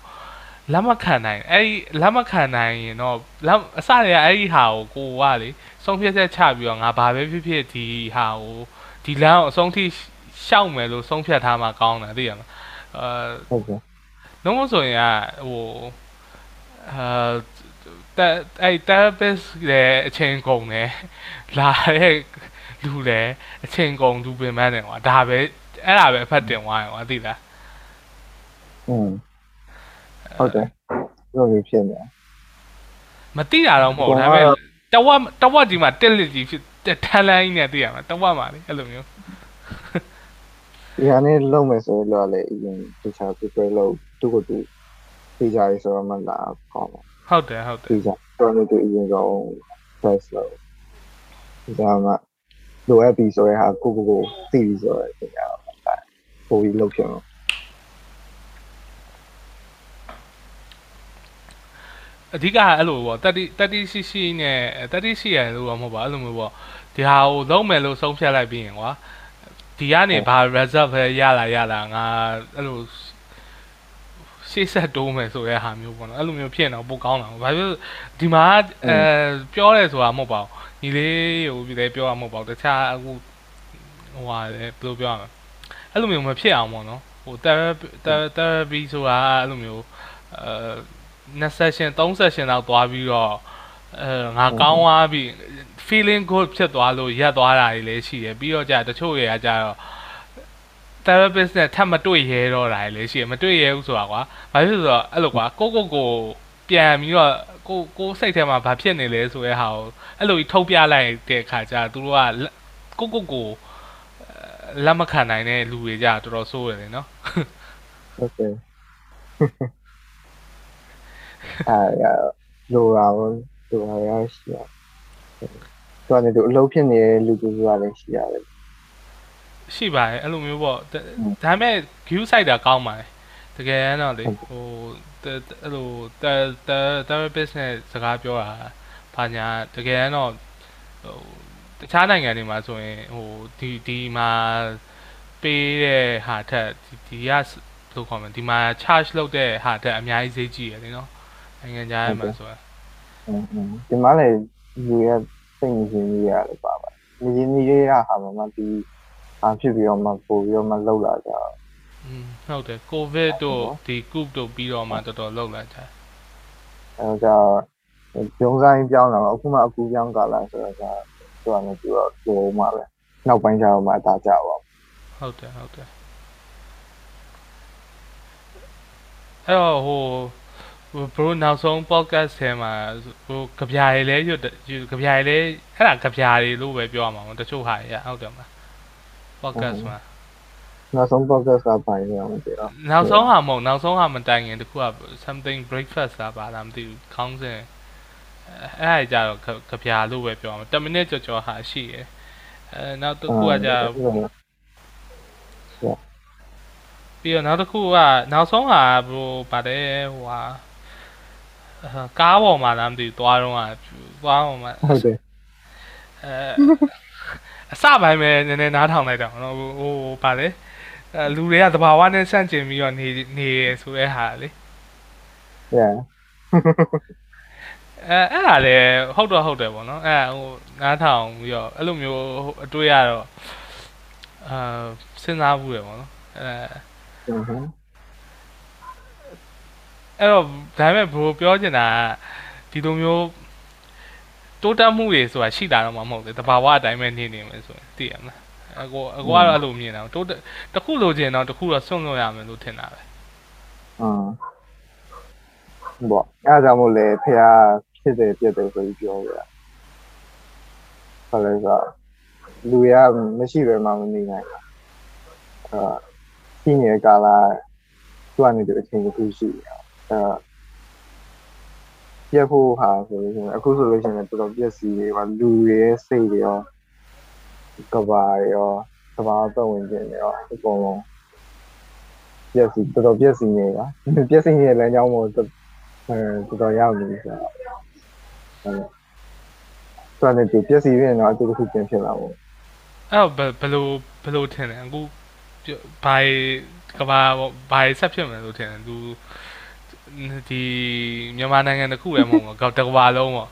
လက်မခံနိုင်အဲ့ဒီလက်မခံနိုင်ရင်တော့လက်အစတည်းကအဲ့ဒီဟာကိုကိုကလေဆုံးဖြတ်ချက်ချပြီးတော့ငါဘာပဲဖြစ်ဖြစ်ဒီဟာကိုဒီလမ်းကိုအဆုံးထိရှောက်မယ်လို့ဆုံးဖြတ်ထားမှကောင်းတယ်သိရမလားအဲဟုတ်တယ်လုံးဝဆိုရင်ကဟိုအာတဲ့အဲ့ therapist လည်းအချိန်ကုန်တယ်လာတဲ့ လူလည်းအချိန်ကုန်သူပင်ပန်းတယ်ကွာဒါပဲအဲ့ဒါပဲအဖတ်တင်သွားတယ်ကွာသိလားอืมဟုတ်တယ်ဘယ်လိုဖြစ်နေမသိတာတော့မဟုတ်ဘူးဒါပေမဲ့တဝက်တဝက်ကြီးမှာတက်လက်ကြီးဖြစ်ထန်လိုင်းနဲ့သိရမှာတဝက်မှာလေအဲ့လိုမျိုးဒီဟာနဲ့လုံးမယ်ဆိုတော့လည်းအရင်တခြား prepare လုပ်သူ့ကိုသူသိကြရေးဆိုတော့မှလာကောင်းတယ်ဟုတ်တယ်ဟုတ်တယ်သိကြတော့လည်းသူအရင်ဆုံး test လုပ်ဒီကမှ လိုအပ်ပြီဆိုရင်ဟာကိုကိုကိုသိပြီဆိုတော့ဒီကပိုပြီးလုပ်ဖြစ်အောင်အဓိကအဲ့လိုပေါ့တက်တိတက်တိရှိရှိနဲ့တက်တိရှိရလို့တော့မဟုတ်ပါအဲ့လိုမျိုးပေါ့ဒီဟာကိုလုံးမယ်လို့ဆုံးဖြတ်လိုက်ပြီးရင်ကွာဒီကနေဘာ result ပဲရလာရလာငါအဲ့လိုရှေ့ဆက်တိုးမယ်ဆိုတဲ့ဟာမျိုးပေါ့နော်အဲ့လိုမျိုးဖြစ်နေတော့ပိုကောင်းတာဘာဖြစ်ဒီမှာအဲပြောရဲဆိုတာမဟုတ်ပါဘူး ညီလေးဟိုဒီလေပြောရမဟုတ်ပါဘူးတခြားအခုဟိုဟာလေဘယ်လိုပြောရမလဲအဲ့လိုမျိုးမဖြစ်အောင်ပေါ့နော်ဟို therapy therapy ဆိုတာအဲ့လိုမျိုးအဲနှစ် session 3 session လောက်သွားပြီးတော့အဲငါကောင်းသွားပြီ feeling good ဖြစ်သွားလို့ရက်သွားတာတွေလည်းရှိတယ်ပြီးတော့ကြာတချို့တွေကကြာတော့ therapist နဲ့ထပ်မတွေ့ရဲတော့တာတွေလည်းရှိတယ်မတွေ့ရဲဘူးဆိုတာကွာဘာဖြစ်လို့ဆိုတော့အဲ့လိုကွာကိုကိုကိုပြန်ပြီးတော့ ကိုကိုစိတ်ထဲမှာဘာဖြစ်နေလဲဆိုတဲ့ဟာကိုအဲ့လိုကြီးထုတ်ပြလိုက်တဲ့အခါကျသူတို့ကကိုကိုကိုလက်မခံနိုင်တဲ့လူတွေကြာတော်တော်ဆိုးတယ်နော်ဟုတ်တယ်အဲရလိုတာဘောလိုတာရရှိရတော့လည်းသူအလုပ်ဖြစ်နေတဲ့လူတွေဆိုတာလည်းရှိရတယ်ရှိပါတယ်အဲ့လိုမျိုးပေါ့ဒါဒါပေမဲ့ view site တာကောင်းပါတယ်တကယ်တော့လေဟို အဲ့လိုတာတာတာ business စကားပြောတာဘာညာတကယ်တော့ဟိုတခြားနိုင်ငံတွေမှာဆိုရင်ဟိုဒီဒီမှာပေးတဲ့ဟာထက်ဒီကလို့ခေါ်မယ်ဒီမှာ charge လုပ်တဲ့ဟာထက်အများကြီးဈေးကြီးရတယ်နော်နိုင်ငံခြားမှာဆိုတာဒီမှာလည်းယူရစိတ်ငြင်းကြီးရတယ်ပါပါငြင်းကြီးရတာဟာမှဒီအာဖြစ်ပြီးတော့မှပို့ပြီးတော့မှလောက်လာကြတော့ ဟုတ်တယ်ကိုဗစ်တို့ဒီကုတို့ပြီးတော့မှတော်တော်လောက်လာကြတယ်အဲတော့ဂျုံဆိုင်ပြောင်းလာတော့အခုမှအကူပြောင်းကာလာဆိုတော့ဒါသူကလည်းသူတော့ပြောမှပဲနောက်ပိုင်းကျတော့မှအသာကြပါဟုတ်တယ်ဟုတ်တယ်အဲ့တော့ဟိုဟိုဘရိုနောက်ဆုံး podcast ထဲမှာဟိုကြပြားတွေလည်းရွတ်ကြပြားတွေလည်းအဲ့ဒါကြပြားတွေလို့ပဲပြောရမှာပေါ့တချို့ဟာတွေဟုတ်တယ်မလား podcast မှာ နောက်ဆုံး podcast ကပိုင်းနေအောင်ပြောနောက်ဆုံးဟာမဟုတ်နောက်ဆုံးဟာမတိုင်ခင်တခုက something breakfast လားပါလားမသိဘူးခေါင်းစဉ်အဲ့အဲ့ကြတော့ကြပြားလို့ပဲပြောရမှာ10မိနစ်ကြော်ကြော်ဟာရှိရယ်အဲနောက်တစ်ခုကကြပြီးတော့နောက်တစ်ခုကနောက်ဆုံးဟာဘို့ပါတယ်ဟိုဟာကားပေါ်မှာလားမသိဘူးသွားတော့ကသွားပေါ်မှာဟုတ်တယ်အဲအစပိုင်းပဲနည်းနည်းနားထောင်လိုက်တာနော်ဟိုဟိုဗာလေ အဲလူတွေကသဘာဝနဲ့ဆန့်ကျင်ပြီးတော့နေနေရဆိုတဲ့ဟာလေ။ဟုတ်အဲအဲ့ဒါလေဟုတ်တော့ဟုတ်တယ်ပေါ့နော်အဲဟိုနားထောင်ပြီးတော့အဲ့လိုမျိုးအတွေ့ရတော့အာစဉ်းစားဘူးတယ်ပေါ့နော်အဲအဲ့တော့ဒါပေမဲ့ဘိုးပြောချင်တာကဒီလိုမျိုးတိုးတက်မှုတွေဆိုတာရှိတာတော့မဟုတ်ဘူးတဘာဝအတိုင်းပဲနေနေမယ်ဆိုရင်သိရမလား အကိုအကိုကတော့အဲ့လိုမြင်တာတိုးတက်တစ်ခုလိုချင်တော့တစ်ခုတော့ဆွန့်လွတ်ရမယ်လို့ထင်တာပဲอืมဘောအဲ့ဒါကြောင့်မို့လေဖះဖြစ်တယ်ပြတ်တယ်ဆိုပြီးပြောရတာဘာလဲဆိုတော့လူရမရှိပဲမှမနေနိုင်ဘူးအာရှိနေတဲ့ကာလာသူကနေတူအချိန်တစ်ခုရှိတယ်အဲပြတ်ဖို့ဟာဆိုလို့ရှိရင်အခုဆိုလို့ရှိရင်တော်တော်ပြည့်စည်တွေပါလူတွေရဲ့စိတ်တွေရော ကဘာတွေရောကဘာပတ်ဝန်းကျင်တွေရောအကုန်လုံးပြည့်စည်တော်တော်ပြည့်စည်နေတာပြည့်စည်နေတဲ့လမ်းကြောင်းပေါ်အဲတော်တော်ရောက်နေပြီဆိုတော့အဲသူကနေတူပြည့်စည်ရင်တော့အတူတူပြင်ဖြစ်လာပေါ့အဲ့တော့ဘယ်ဘယ်လိုဘယ်လိုထင်လဲအခုဘာကဘာဘာဆက်ဖြစ်မယ်လို့ထင်တယ်သူဒီမြန်မာနိုင်ငံတစ်ခုလည်းမဟုတ်ဘူးကောတကဘာလုံးပေါ့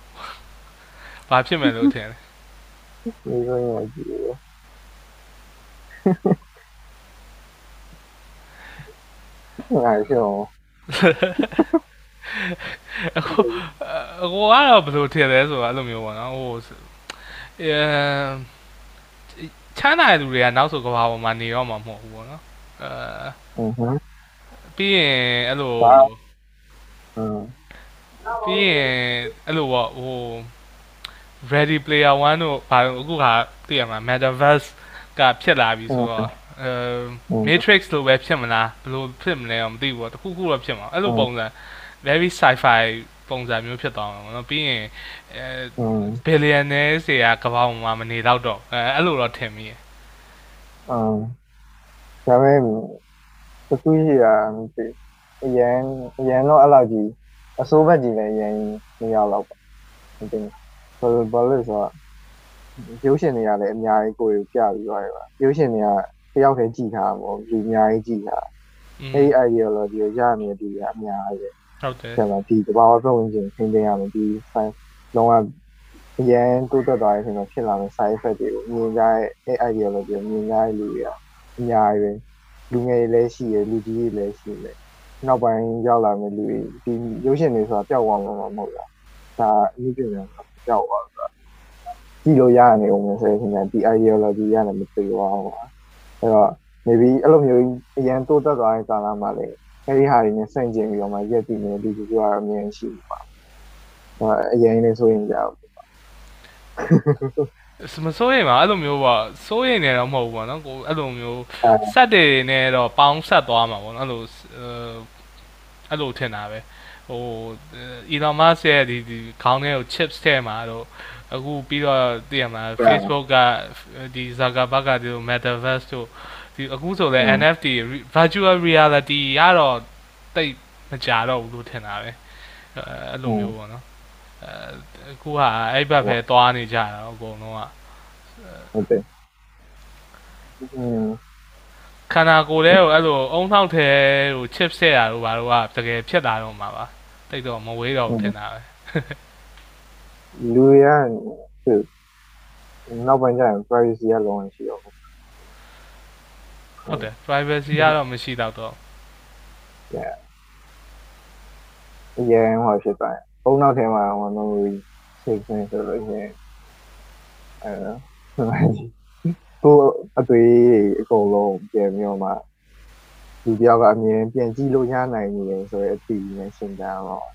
ဘာဖြစ်မယ်လို့ထင်လဲ မိဘရကြီးရယ်ငါရှောအခုအခုကတော့ဘယ်လိုထည့်လဲဆိုတာအဲ့လိုမျိုးပေါ့နော်ဟိုအဲချမ်းသာတဲ့လူတွေကနောက်ဆိုကဘာပေါ်မှာနေတော့မှာမဟုတ်ဘူးပေါ့နော်အဲပြီးရင်အဲ့လိုပြီးရင်အဲ့လိုပေါ့ဟို Ready Player 1တို့ဘာအခုကသိရမှာ Metaverse ကဖြစ်လာပြီဆိုတော့အဲ Matrix လိုပဲဖြစ်မလားဘယ်လိုဖြစ်မလဲတော့မသိဘူးပေါ့တခုခုတော့ဖြစ်မှာအဲ့လိုပုံစံ very sci-fi ပုံစံမျိုးဖြစ်သွားမှာပေါ့နော်ပြီးရင်အဲ billionaires တွေကကမ္ဘာမှာမနေတော့တော့အဲအဲ့လိုတော့ထင်မိရဲ့အာဒါပေမဲ့တခုရှိတာမသိအရန်အရန်တော့အဲ့လောက်ကြီးအစိုးဘက်ကြီးလည်းအရန်မရတော့ဘူးမသိဘူး ဘာလို့ဘာလို့ဆိုတော့ရုပ်ရှင်တွေကလည်းအများကြီးကိုယ်ကိုပြပြီးသွားတယ်ပါရုပ်ရှင်တွေကတယောက်တည်းကြည်ထားမှာမဟုတ်လူအများကြီးကြည်ထားอืมအဲ့ဒီ ideology ကိုရနေတူရအများကြီးဟုတ်တယ်ဆရာဒီတဘာဝပတ်ဝန်းကျင်သင်တင်ရမယ်ဒီ science လုံးဝအရင်တိုးတက်သွားတဲ့အချိန်မှာဖြစ်လာမယ့် side effect တွေကိုမြင်ကြတဲ့အဲ့ ideology ကိုမြင်ကြတဲ့လူတွေကအများကြီးပဲလူငယ်တွေလည်းရှိရလူကြီးတွေလည်းရှိတယ်နောက်ပိုင်းရောက်လာမယ့်လူတွေဒီရုပ်ရှင်တွေဆိုတာပျောက်သွားမှာမဟုတ်လားဒါအမှုပြင်တယ် ပျောက်သွားတာကြည့်လို့ရနေအောင်ဆိုရင်ဒီ ideology ရတယ်မသိသွားဘူးအဲ့တော့ maybe အဲ့လိုမျိုးအရင်တိုးတက်သွားတဲ့ကာလမှာလည်းအဲ့ဒီဟာတွေနဲ့ဆန့်ကျင်ပြီးတော့မှရက်တည်နေလူတွေကအမြင်ရှိပါဟိုအရင်လေးဆိုရင်ကြောက်မစိုးရိမ်ပါအဲ့လိုမျိုးပေါ့စိုးရိမ်နေတော့မဟုတ်ဘူးပေါ့နော်ကိုအဲ့လိုမျိုးအဲဆက်တွေနဲ့တော့ပေါင်းဆက်သွားမှာပေါ့နော်အဲ့လိုအဲ့လိုထင်တာပဲ ဟို Elon Musk ရဲ့ဒီဒီခေါင်းထဲကို chips ထဲမှာတော့အခုပြီးတော့သိရမှာ Facebook ကဒီ Zuckerberg ကဒီ Metaverse တို့ဒီအခုဆိုလဲ NFT virtual reality ရတော့တိတ်မကြတော့ဘူးလို့ထင်တာပဲအဲ့လိုမျိုးပေါ့နော်အဲအခုဟာအဲ့ဘက်ပဲသွားနေကြတာအကုန်လုံးကဟုတ်တယ်อืมခန္ဓာကိုယ်လေးကိုအဲ့လိုအုံထောက်ထဲကို chip ဆက်ရတော့ဘာလို့ကတကယ်ဖြစ်လာတော့မှာပါ တိတ်တော့မဝေးတော့ဘူးထင်တာပဲလူတွေကဟိုနောက်ပိုင်းကျရင် privacy ကလုံးဝရှိတော့ဘူးဟုတ်တယ် privacy ကတော့မရှိတော့တော့အရင်ဟောဖြစ်သွားတယ်ပုံနောက်ထဲမှာဟော memory စိတ်ဆင်းဆိုလို့ရှိရင်အဲကိုအတွေ့အကုန်လုံးပြန်ပြီးတော့ မှဒီတယောက်ကအမြင်ပြန်ကြည့်လို့ရနိုင်နေတယ်ဆိုတဲ့အတီးနဲ့ရှင်းပြတော့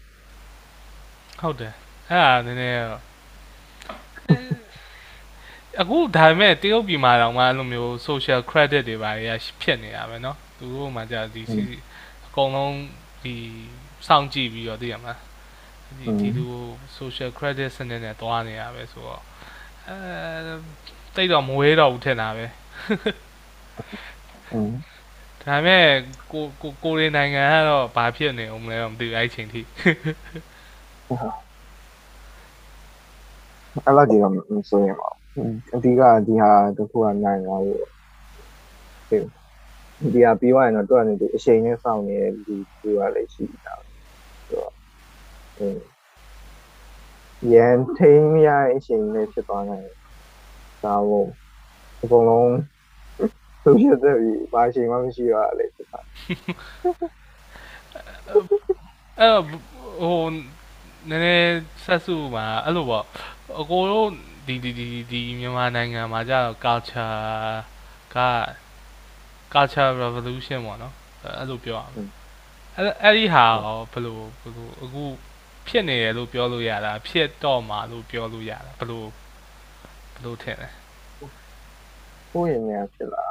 ဟုတ်တယ်အဲ့ဒါနည်းနည်းတော့အခုဒါပေမဲ့တရုတ်ပြည်မှာတော့မှအဲ့လိုမျိုး social credit တွေပါရဖြစ်နေတာပဲเนาะသူတို့မှကြာဒီအကုန်လုံးဒီစောင့်ကြည့်ပြီးတော့သိရမှာဒီဒီလို social credit စနစ်နဲ့တွားနေရပဲဆိုတော့အဲတိတ်တော့မဝေးတော့ဘူးထင်တာပဲ อืม ဒါပေမဲ့ကိုကိုကိုရီနိုင်ငံကတော့ဘာဖြစ်နေအောင်မလဲတော့မသိဘူးအဲ့ချိန်ထိအဲ့လိုကြီးတော့မဆိုရင်ပါဘူးအဓိကဒီဟာတစ်ခုကနိုင်သွားလို့ဒီဟာပြီးသွားရင်တော့တွက်နေတယ်အချိန်နဲ့စောင့်နေတဲ့လူလူကလည်းရှိတာဆိုတော့အင်းရန်ထိန်ရအချိန်နဲ့ဖြစ်သွားနိုင်တယ်ဒါမို့အကုန်လုံး သူဖြစ်တဲ့ဒီဘာအချိန်မှမရှိရလေဖြစ်တာအဲ့ဟိုနည်းနည်းဆက်စုမှာအဲ့လိုပေါ့အကိုတို့ဒီဒီဒီဒီမြန်မာနိုင်ငံမှာကြတော့ culture က culture revolution ပေါ့နော်အဲ့လိုပြောအောင်အဲ့အဲ့ဒီဟာရောဘယ်လိုဘယ်လိုအခုဖြစ်နေတယ်လို့ပြောလို့ရတာဖြစ်တော့မှာလို့ပြောလို့ရတာဘယ်လိုဘယ်လိုထင်လဲကိုယ့်ရင်ထဲဖြစ်လာ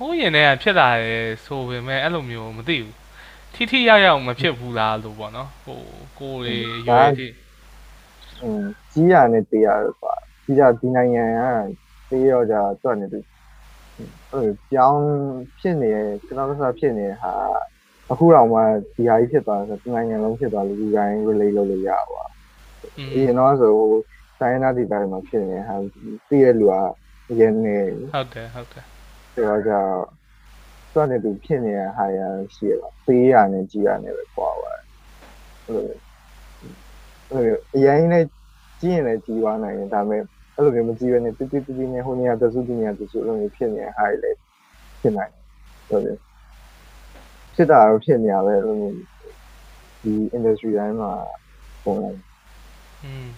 ဟိုးရင်ထဲကဖြစ်လာတယ်ဆိုပေမဲ့အဲ့လိုမျိုးမသိဘူးထိထိရောက်ရောက်မဖြစ်ဘူးလားလို့ပေါ့နော်ဟိုကိုယ်လေးရွေးထိအင်းကြီးရနဲ့တေးရပါကြီးရဒီနိုင်ငံကတေးရောကြတွတ်နေတယ်အဲ့ကြောင်းဖြစ်နေကျွန်တော်တို့ဆရာဖြစ်နေဟာအခုတော့မှဒီဟာကြီးဖြစ်သွားဆိုတော့နိုင်ငံလုံးဖြစ်သွားလို့ဒီတိုင်း relate လုပ်လို့ရပါဘူး။ဒီတော့ဆိုတိုင်းနာဒီတိုင်းမှာဖြစ်နေဟာသိရလူကအရင်နေဟုတ်တယ်ဟုတ်တယ် ဆိုတော့ကြတွက်နေသူဖြစ်နေတဲ့ဟာရရှိရပါသေးရနဲ့ကြီးရနဲ့ပဲပွားပါတယ်အဲ့လိုအဲ့လိုအရင်နဲ့ကြီးရင်လည်းကြီးသွားနိုင်တယ်ဒါပေမဲ့အဲ့လိုမျိုးမကြီးရနဲ့တိတိတိတိနဲ့ဟိုနေရာတစုဒီနေရာတစုအဲ့လိုမျိုးဖြစ်နေတဲ့ဟာတွေလည်းဖြစ်နိုင်တယ်ဟုတ်တယ်ဖြစ်တာတော့ဖြစ်နေရပဲအဲ့လိုမျိုးဒီ industry တိုင်းမှာပုံလိုက်อืม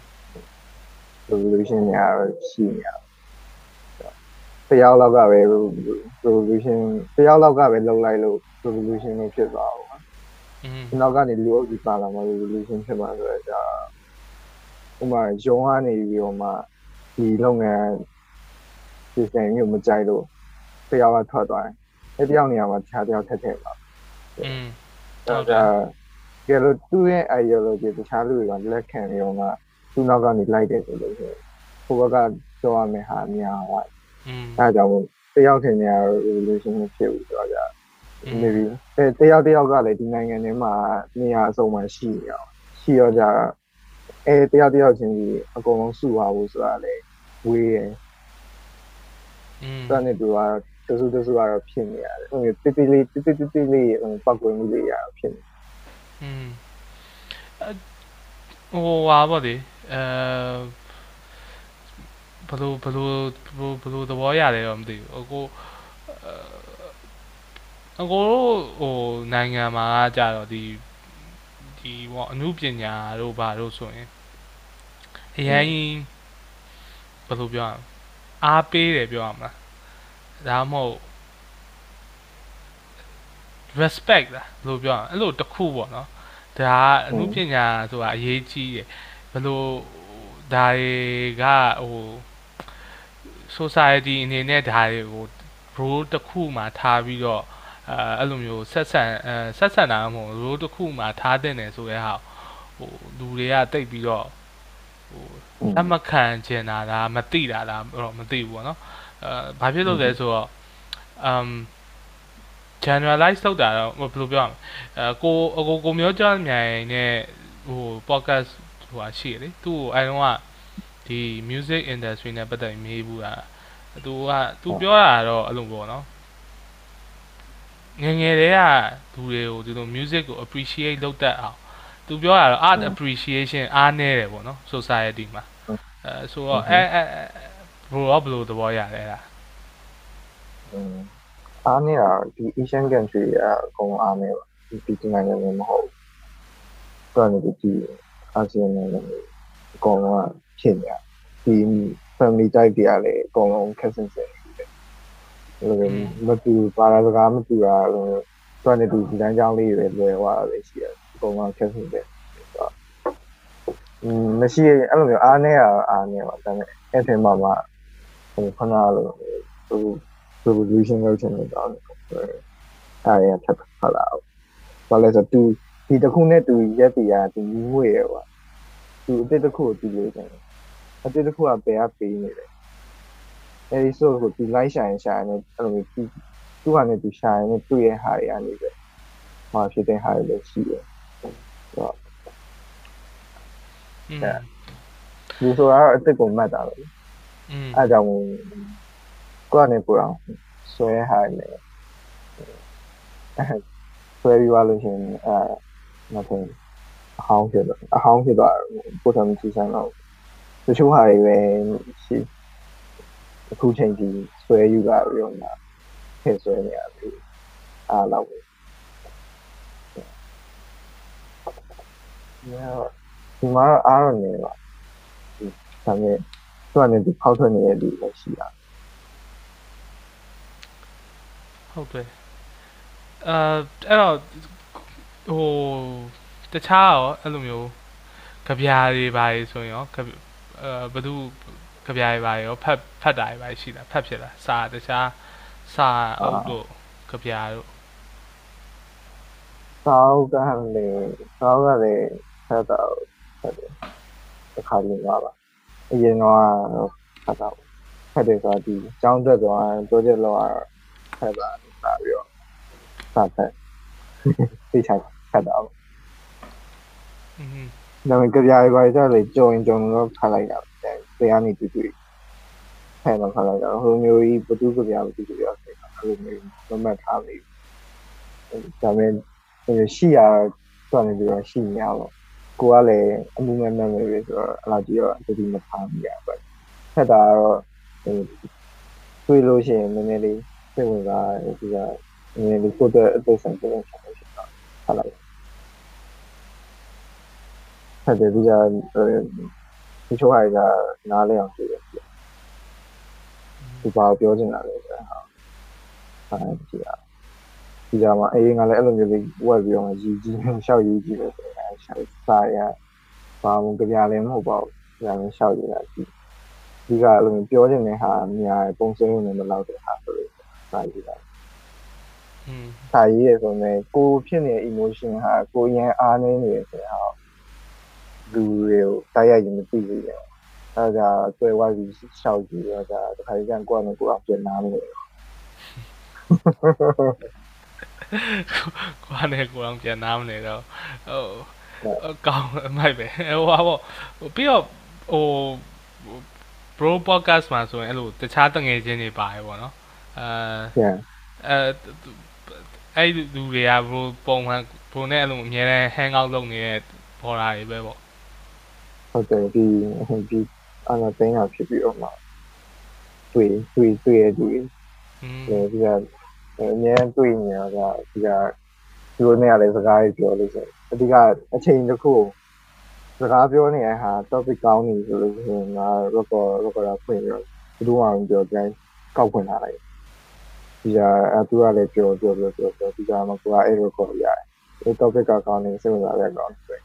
revolution တွေကတော့ရှိနေရ တယောက်လောက်ကပဲ resolution တယောက်လောက်ကပဲလုံလိုက်လို့ resolution လို့ဖြစ်သွားအောင်အင်းနောက်ကနေလူအုပ်ကြီးပါလာမှ resolution ဖြစ်မှာဆိုတော့ဒါဥမာရုံးကနေပြီးတော့မှဒီလုပ်ငန်းဒီဆိုင်မျိုးမကြိုက်လို့တယောက်ကထွက်သွားတယ်အဲတယောက်နေရာမှာခြားတယောက်ထက်ထက်ပါအင်းဟုတ်တယ်ကဲလို့သူ့ရဲ့ ideology တခြားလူတွေကလက်ခံရုံကသူ့နောက်ကနေလိုက်တယ်ဆိုလို့ဆိုဟိုဘက်ကပြောရမယ်ဟာအများပါ အဲဒါကြောင့်မို့တယောက်ထင်နေရ revolution ဖြစ်ဘူးဆိုတော့ကြာ อืม maybe အဲတယောက်တယောက်ကလည်းဒီနိုင်ငံထဲမှာနေရာအစုံမှာရှိနေအောင်ရှိတော့ကြာအဲတယောက်တယောက်ချင်းစီအကုန်လုံးစုပါဘူးဆိုတာလေဝေးရယ် อืม စတဲ့သူကတစုတစုကတော့ဖြစ်နေရတယ်ဟိုတိတိလေးတိတိတိတိလေးပောက်ကွယ်မှုတွေရဖြစ်နေ อืมဟိုဟာဗောဒီအဲ ဘလို့ဘလို့ဘလို့သဘောရတယ်တော့မသိဘူးအကိုအကိုတို့ဟိုနိုင်ငံမှာကြတော့ဒီဒီဟောအမှုပညာတို့ဘာတို့ဆိုရင်အရင်ဘယ်လိုပြောရမလဲအားပေးတယ်ပြောရမလားဒါမှမဟုတ် respect လားဘယ်လိုပြောရမလဲအဲ့လိုတစ်ခုပေါ့နော်ဒါကအမှုပညာဆိုတာအရေးကြီးတယ်ဘယ်လိုဒါတွေကဟို society အနေနဲ့ဒါတွေကို role တစ်ခုမှထားပြီးတော့အဲအဲ့လိုမျိုးဆက်ဆံအဲဆက်ဆံတာမဟုတ် role တစ်ခုမှထားတဲ့နယ်ဆိုတဲ့ဟာဟိုလူတွေကတိတ်ပြီးတော့ဟိုလက်မခံချင်တာလားမသိတာလားတော့မသိဘူးပေါ့နော်အဲဘာဖြစ်လို့လဲဆိုတော့ um generalize လုပ်တာတော့ဘယ်လိုပြောရမလဲအဲကိုအကိုကိုမျိုးကြမြိုင်နဲ့ဟို podcast ဟိုဟာရှိရလေသူ့ကိုအဲတော့က ဒီ music industry နဲ့ပတ်သက်ပြီးမေးဘူးတာသူကသူပြောတာတော့အဲ့လိုပေါ့နော်ငယ်ငယ်တည်းကလူတွေကိုဒီလို music ကို appreciate လုပ်တတ်အောင်သူပြောတာတော့ art appreciation အားနည်းတယ်ပေါ့နော် society မှာအဲဆိုတော့အဲအဲဘယ်လိုဘယ်လိုသဘောရလဲလားอืมအားနေတာဒီ Asian country ကအကုန်အားနေပါဒီဒီနိုင်ငံတွေမဟုတ်ဘူးတော်နေဒီအာဆီယံနိုင်ငံတွေအကုန်လုံး ဖြစ်နေတာဒီ family type တွေကလည်းအကုန်လုံးခက်ဆင်ဆင်နေတယ်အဲ့လိုမတူပါရစကားမတူတာလို့တော်နေဒီဒီတိုင်းကြောင်းလေးတွေလွယ်သွားတာလည်းရှိတယ်အကုန်လုံးခက်ဆင်တယ်อืมမရှိအဲ့လိုမျိုးအားနေရအားနေပါဒါပေမဲ့အဲ့ထင်မှာမှဟိုခဏလိုဟို revolution လုပ်ချင်တယ်တော့အဲ့ရထပ်ဖလာအောင်ဘာလဲဆိုသူဒီတစ်ခုနဲ့သူရက်တီးရသူညီငွေရကွာသူအစ်တစ်ခုကိုတီးလို့တယ် အတူတခုကဘယ်ကပေးနေလဲအဲဒီဆိုကိုဒီ live ရှာရင်ရှာရင်လည်းအဲ့လိုမျိုးဒီသူ့ဟာနဲ့သူရှာရင်လည်းသူ့ရဲ့ဟာတွေကနေပဲဟောဖြစ်တဲ့ဟာတွေလည်းရှိတယ်ဟုတ်အဲ့ဒီဆိုတော့အစ်စ်ကိုမှတ်တာပဲအဲ့ကြောင့်ကိုကနေပူအောင်ဆွဲဟာလေဆွဲပြီးသွားလို့ရှိရင်အဲမထင်အဟောင်းဖြစ်တော့အဟောင်းဖြစ်သွားပို့ဆောင်ကြည့်စမ်းတော့ တချို့ဟာတွေပဲရှိအခုချိန်ကြီးဆွဲယူလာပြီးတော့မှထည့်ဆွဲနေရပြီအားလောက်ပဲညဒီမှာအားရနေပါဒီဒါပေမဲ့သူကနေဒီဖောက်ထွက်နေတဲ့လူလည်းရှိတာဟုတ်တယ်အဲအဲ့တော့ဟိုတခြားရောအဲ့လိုမျိုးကြပြားတွေပါလေဆိုရင်ရောကြပြအဲ ဘသူကြပြားတွေပါရောဖတ်ဖတ်တာတွေပါရှိလားဖတ်ဖြစ်လားစာတခြားစာအုပ်တို့ကြပြားတို့စောက်ကလည်းစောက်ကလည်းဆက်တော့ဆက်တယ်တစ်ခါလေးပါပါအရင်တော့ဆက်တော့ဖက်တယ်ဆိုတော့ဒီကျောင်းတက်တော့ project လောက်ရဖက်တာလာပြီးတော့စဖက်သိချင်ဖက်တော့อืม ဒါပေမဲ့ကြပြားတွေပါကြလေကြုံရင်ကြုံတော့ဖက်လိုက်တာတရားနေတူတူဖက်တော့ဖက်လိုက်တော့ဟိုမျိုးကြီးဘသူကြပြားဘသူကြပြားဆိုတော့အဲ့လိုမျိုးမမှတ်ထားဘူးဒါပေမဲ့ရှိရတော့နေပြီးတော့ရှိနေရတော့ကိုကလည်းအမှုမဲ့မဲ့ပဲဆိုတော့အလားကြီးတော့တတိမထားမိရပါဘူးဖက်တာတော့တွေးလို့ရှိရင်နည်းနည်းလေးစိတ်ဝင်စားဒီကနည်းနည်းလေးကိုယ့်အတွက်အသက်ဆိုင်တဲ့ချက်ရှိတော့ဟာလိုက် ဖက်တယ်ဒီကဒီချိုးဟာကနားလဲအောင်ကြည့်တယ်ဒီပါပြောချင်တာလေဆိုတော့ဟာကြည့်ရဒီကမှာအေးငါလည်းအဲ့လိုမျိုးလေးဝက်ပြီးတော့ရည်ကြီးရှောက်ရည်ကြီးတယ်ဆိုတော့ရှောက်စားရဘာမှကြပြလည်းမဟုတ်ပါဘူး။ဒါလည်းရှောက်ရတာဒီဒီကအဲ့လိုပြောချင်တဲ့ဟာများပုံစံနဲ့မလောက်တဲ့ဟာဆိုလို့စားရတာอืม။စားရရဆိုရင်ကိုဖြစ်နေတဲ့ emotion ဟာကိုရန်အားနေနေတယ်ဆိုတော့ လူတွေကိုတိုက်ရိုက်ရင်မသိဘူးလေ။အဲဒါဆွဲဝိုင်းပြီးရှောက်ကြည့်တော့ဒါတစ်ခါကျရင်ကိုယ့်အနေကိုယ်အောင်ပြန်နားမလို့ကိုယ်နဲ့ကိုယ်အောင်ပြန်နားမနေတော့ဟိုကောင်းအမိုက်ပဲဟိုဟာပေါ့ပြီးတော့ဟို bro podcast မှာဆိုရင်အဲ့လိုတခြားတငယ်ချင်းတွေပါတယ်ပေါ့နော်အဲပြန်အဲအဲ့လူတွေက bro ပုံမှန် bro နဲ့အဲ့လိုအများနဲ့ hang out လုပ်နေတဲ့ပေါ်တာတွေပဲပေါ့ ဟုတ်တယ်ဒီဒီအနာသိန်းအောင်ဖြစ်ပြီးတော့မှတွေ့တွေ့တွေ့ရတွေ့อืมဒီကအများတွေ့နေရတာဒီကဒီလိုနဲ့လည်းစကားပြောလို့ဆိုအဓိကအချိန်တစ်ခုစကားပြောနေတဲ့ဟာ topic ကောင်းနေဆိုလို့ဆိုရင်ငါ record record ဖွင့်ပြီးတော့ဘယ်သူမှမပြောတိုင်းကောက်ခွင့်ထားလိုက်ဒီကအတူကလည်းပြောပြောပြောပြောပြောဒီကမှကိုကအဲ့ record ရတယ်ဒီ topic ကကောင်းနေစိတ်ဝင်စားတဲ့ကောင်းဆို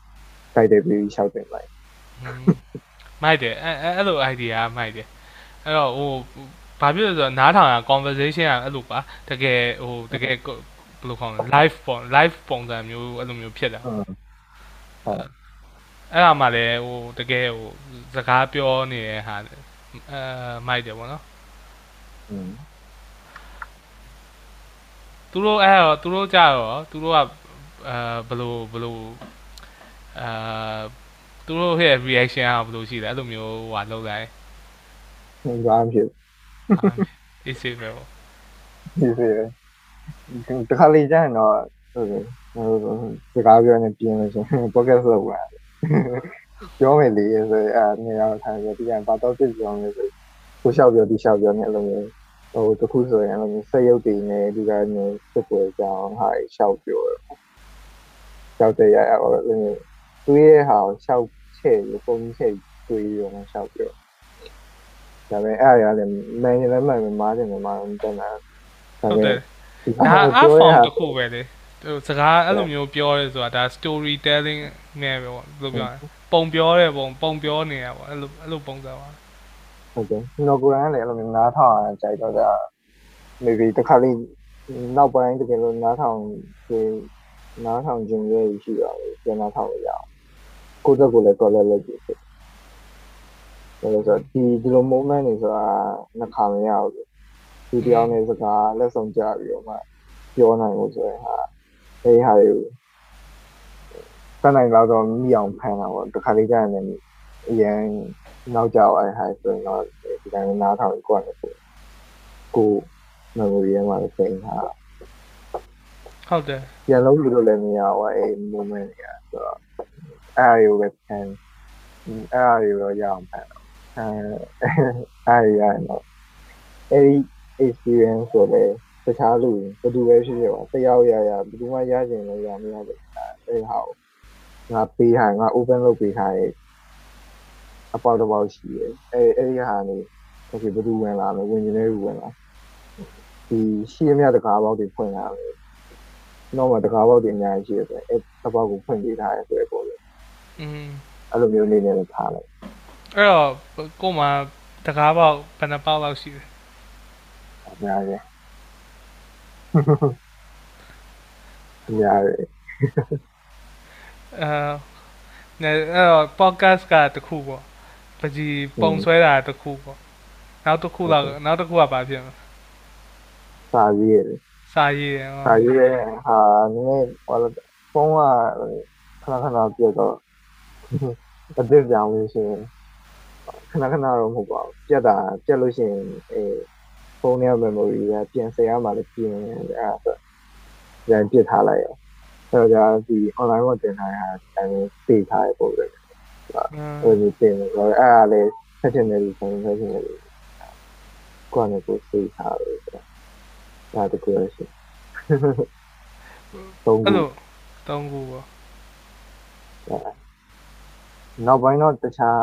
တိုက်တယ်ပြီးရှောက်တင်လိုက် မိုက်တယ်အဲအဲ့လို idea မိုက်တယ်အဲ့တော့ဟိုဘာဖြစ်လို့ဆိုတော့နားထောင်ရ conversation ကအဲ့လိုပါတကယ်ဟိုတကယ်ဘယ်လိုခေါ်လဲ live ပုံ live ပုံစံမျိုးအဲ့လိုမျိုးဖြစ်တာဟုတ်အဲ့ဒါမှလည်းဟိုတကယ်ဟိုစကားပြောနေတဲ့ဟာအဲမိုက်တယ်ပေါ့နော်อืมသူတို့အဲ့တော့သူတို့ကြတော့သူတို့ကအဲဘယ်လိုဘယ်လိုအာ သူတို့ရဲ့ reaction ကဘယ်လိုရှိလဲအဲ့လိုမျိုးဟိုဟာလောက်လိုက်ဘာမှဖြစ်အေးစေးပဲပေါ့ဒီစီတခါလေကြာရင်တော့ဟုတ်တယ်ဟိုစကားပြောနေပြင်းလို့ဆိုရင် podcast လုပ်ပါပြောမယ်လေဆိုအဲနေရာထိုင်ပြီးဒီကဘာတော့ပြပြောနေဆိုကိုလျှောက်ပြောဒီလျှောက်ပြောနေအဲ့လိုမျိုးဟိုဟိုတခုဆိုရင်အဲ့လိုမျိုးစက်ရုပ်တွေနဲ့ဒီကမျိုးစစ်ပွဲကြောင်းဟာရှောက်ပြောတယ်ရှောက်တဲ့ရရပါလို့သူရဲ့ဟာကိုရှောက် ချဲ့ပြီးပုံချဲ့တွေးရောရှောက်ပြောဒါပေမဲ့အဲ့အရာလည်းမန်လည်းမှန်မားတယ်မားတယ်တန်းတာဒါဟုတ်ပေတမဲ့ယ်ဒါအဖောင်တစ်ခုပဲလေဟိုစကားအဲ့လိုမျိုးပြောရဲဆိုတာဒါ story telling နဲ့ပဲပေါ့ဘယ်လိုပြောလဲပုံပြောတဲ့ပုံပုံပြောနေရပေါ့အဲ့လိုအဲ့လိုပုံစံပါဟုတ်တယ်နော်ကိုရန်လည်းအဲ့လိုမျိုးနားထောင်အောင်ကြိုက်တော့ဒါ maybe တစ်ခါလေးနောက်ပိုင်းတကယ်လို့နားထောင်ဒီနားထောင်ခြင်းရဲ့ရှိတာကိုပြန်နားထောင်လို့ရအောင် ကိုယ့်တက်ကိုလည်း collect လုပ်ကြည့်ဖြစ်တယ်ဆိုတော့ဒီဒီလို moment တွေဆိုတာနှစ်ခါမရဘူးဒီတရားနဲ့စကားလက်ဆောင်ကြပြီးတော့မှပြောနိုင်လို့ဆိုရင်ဟာအဲဒီဟာတွေကိုတတ်နိုင်တော့မိအောင်ဖမ်းတာပေါ့တစ်ခါလေးကြာရင်လည်းအရင်နောက်ကြောက်အဲဟာဆိုရင်တော့ဒီတိုင်းနားထောင်ကိုရတယ်ကိုကို memory ထဲမှာလည်းပြင်ထားတာဟုတ်တယ်ပြန်လို့လို့လည်းမရဘူးအဲ moment တွေကဆိုတော့ အဲ့အရာကိုပဲဖမ်းအဲ့အရာကိုတော့ရအောင်ဖမ်းတော့အဲအဲ့ရရင်တော့အဲ့ဒီ experience ဆိုလည်းတခြားလူဘယ်သူပဲဖြစ်ဖြစ်ပါတယောက်ရရဘယ်သူမှရကျင်လို့ရမရဘူးအဲ့ဟာကိုငါပေးထားငါ open လုပ်ပေးထားရဲ့အပေါက်တစ်ပေါက်ရှိရဲ့အဲ့အဲ့ဒီဟာနေโอเคဘယ်သူဝင်လာမလဲဝင်ကျင်တဲ့လူဝင်လာဒီရှေ့မြတကားပေါက်တွေဖွင့်လာတယ်နောက်မှာတကားပေါက်တွေအများကြီးရှိတယ်ဆိုရင်အဲ့တစ်ပေါက်ကိုဖွင့်ပေးထားရဲဆိုရပေါ့လေ อืมအဲ့လိုမျိုးနေနေလည်းထားလိုက်အဲ့တော့ကိုမှတကားပေါက်ဘယ်နှပေါက်လောက်ရှိလဲအများကြီးအများကြီးအဲနဲအဲ့တော့ podcast ကတစ်ခုပေါ့ပကြီးပုံဆွဲတာတစ်ခုပေါ့နောက်တစ်ခုလောက်နောက်တစ်ခုကဘာဖြစ်မလဲစာရေးရတယ်စာရေးတယ်စာရေးရဲဟာနည်းနည်းဟိုဖုန်းကခဏခဏပြတ်တော့ အသစ်ပြောင်းလို့ရှိရင်ခဏခဏတော့မဟုတ်ပါဘူးပြတ်တာပြတ်လို့ရှိရင်အဲဖုန်းရဲ့ memory ကပြင်ဆင်ရမှလည်းပြင်အဲ့ဒါဆိုပြန်ပြစ်ထားလိုက်ရောအဲ့တော့ဒီ online မှာတင်ထားတာအဲပေးထားရပုံပဲ嗯ဟိုဒီတင်တယ်ဆိုတော့အဲ့ဒါလေးဆက်ချင်တယ်ဆိုရင်ဆက်ချင်တယ်ကိုယ်နဲ့ကိုယ်စိတ်ထားလို့ဆိုတော့ဒါတကူရရှိသုံးအဲ့ခုလိုသုံးခုပေါ့ နောက်ပိုင်းတော့တခြား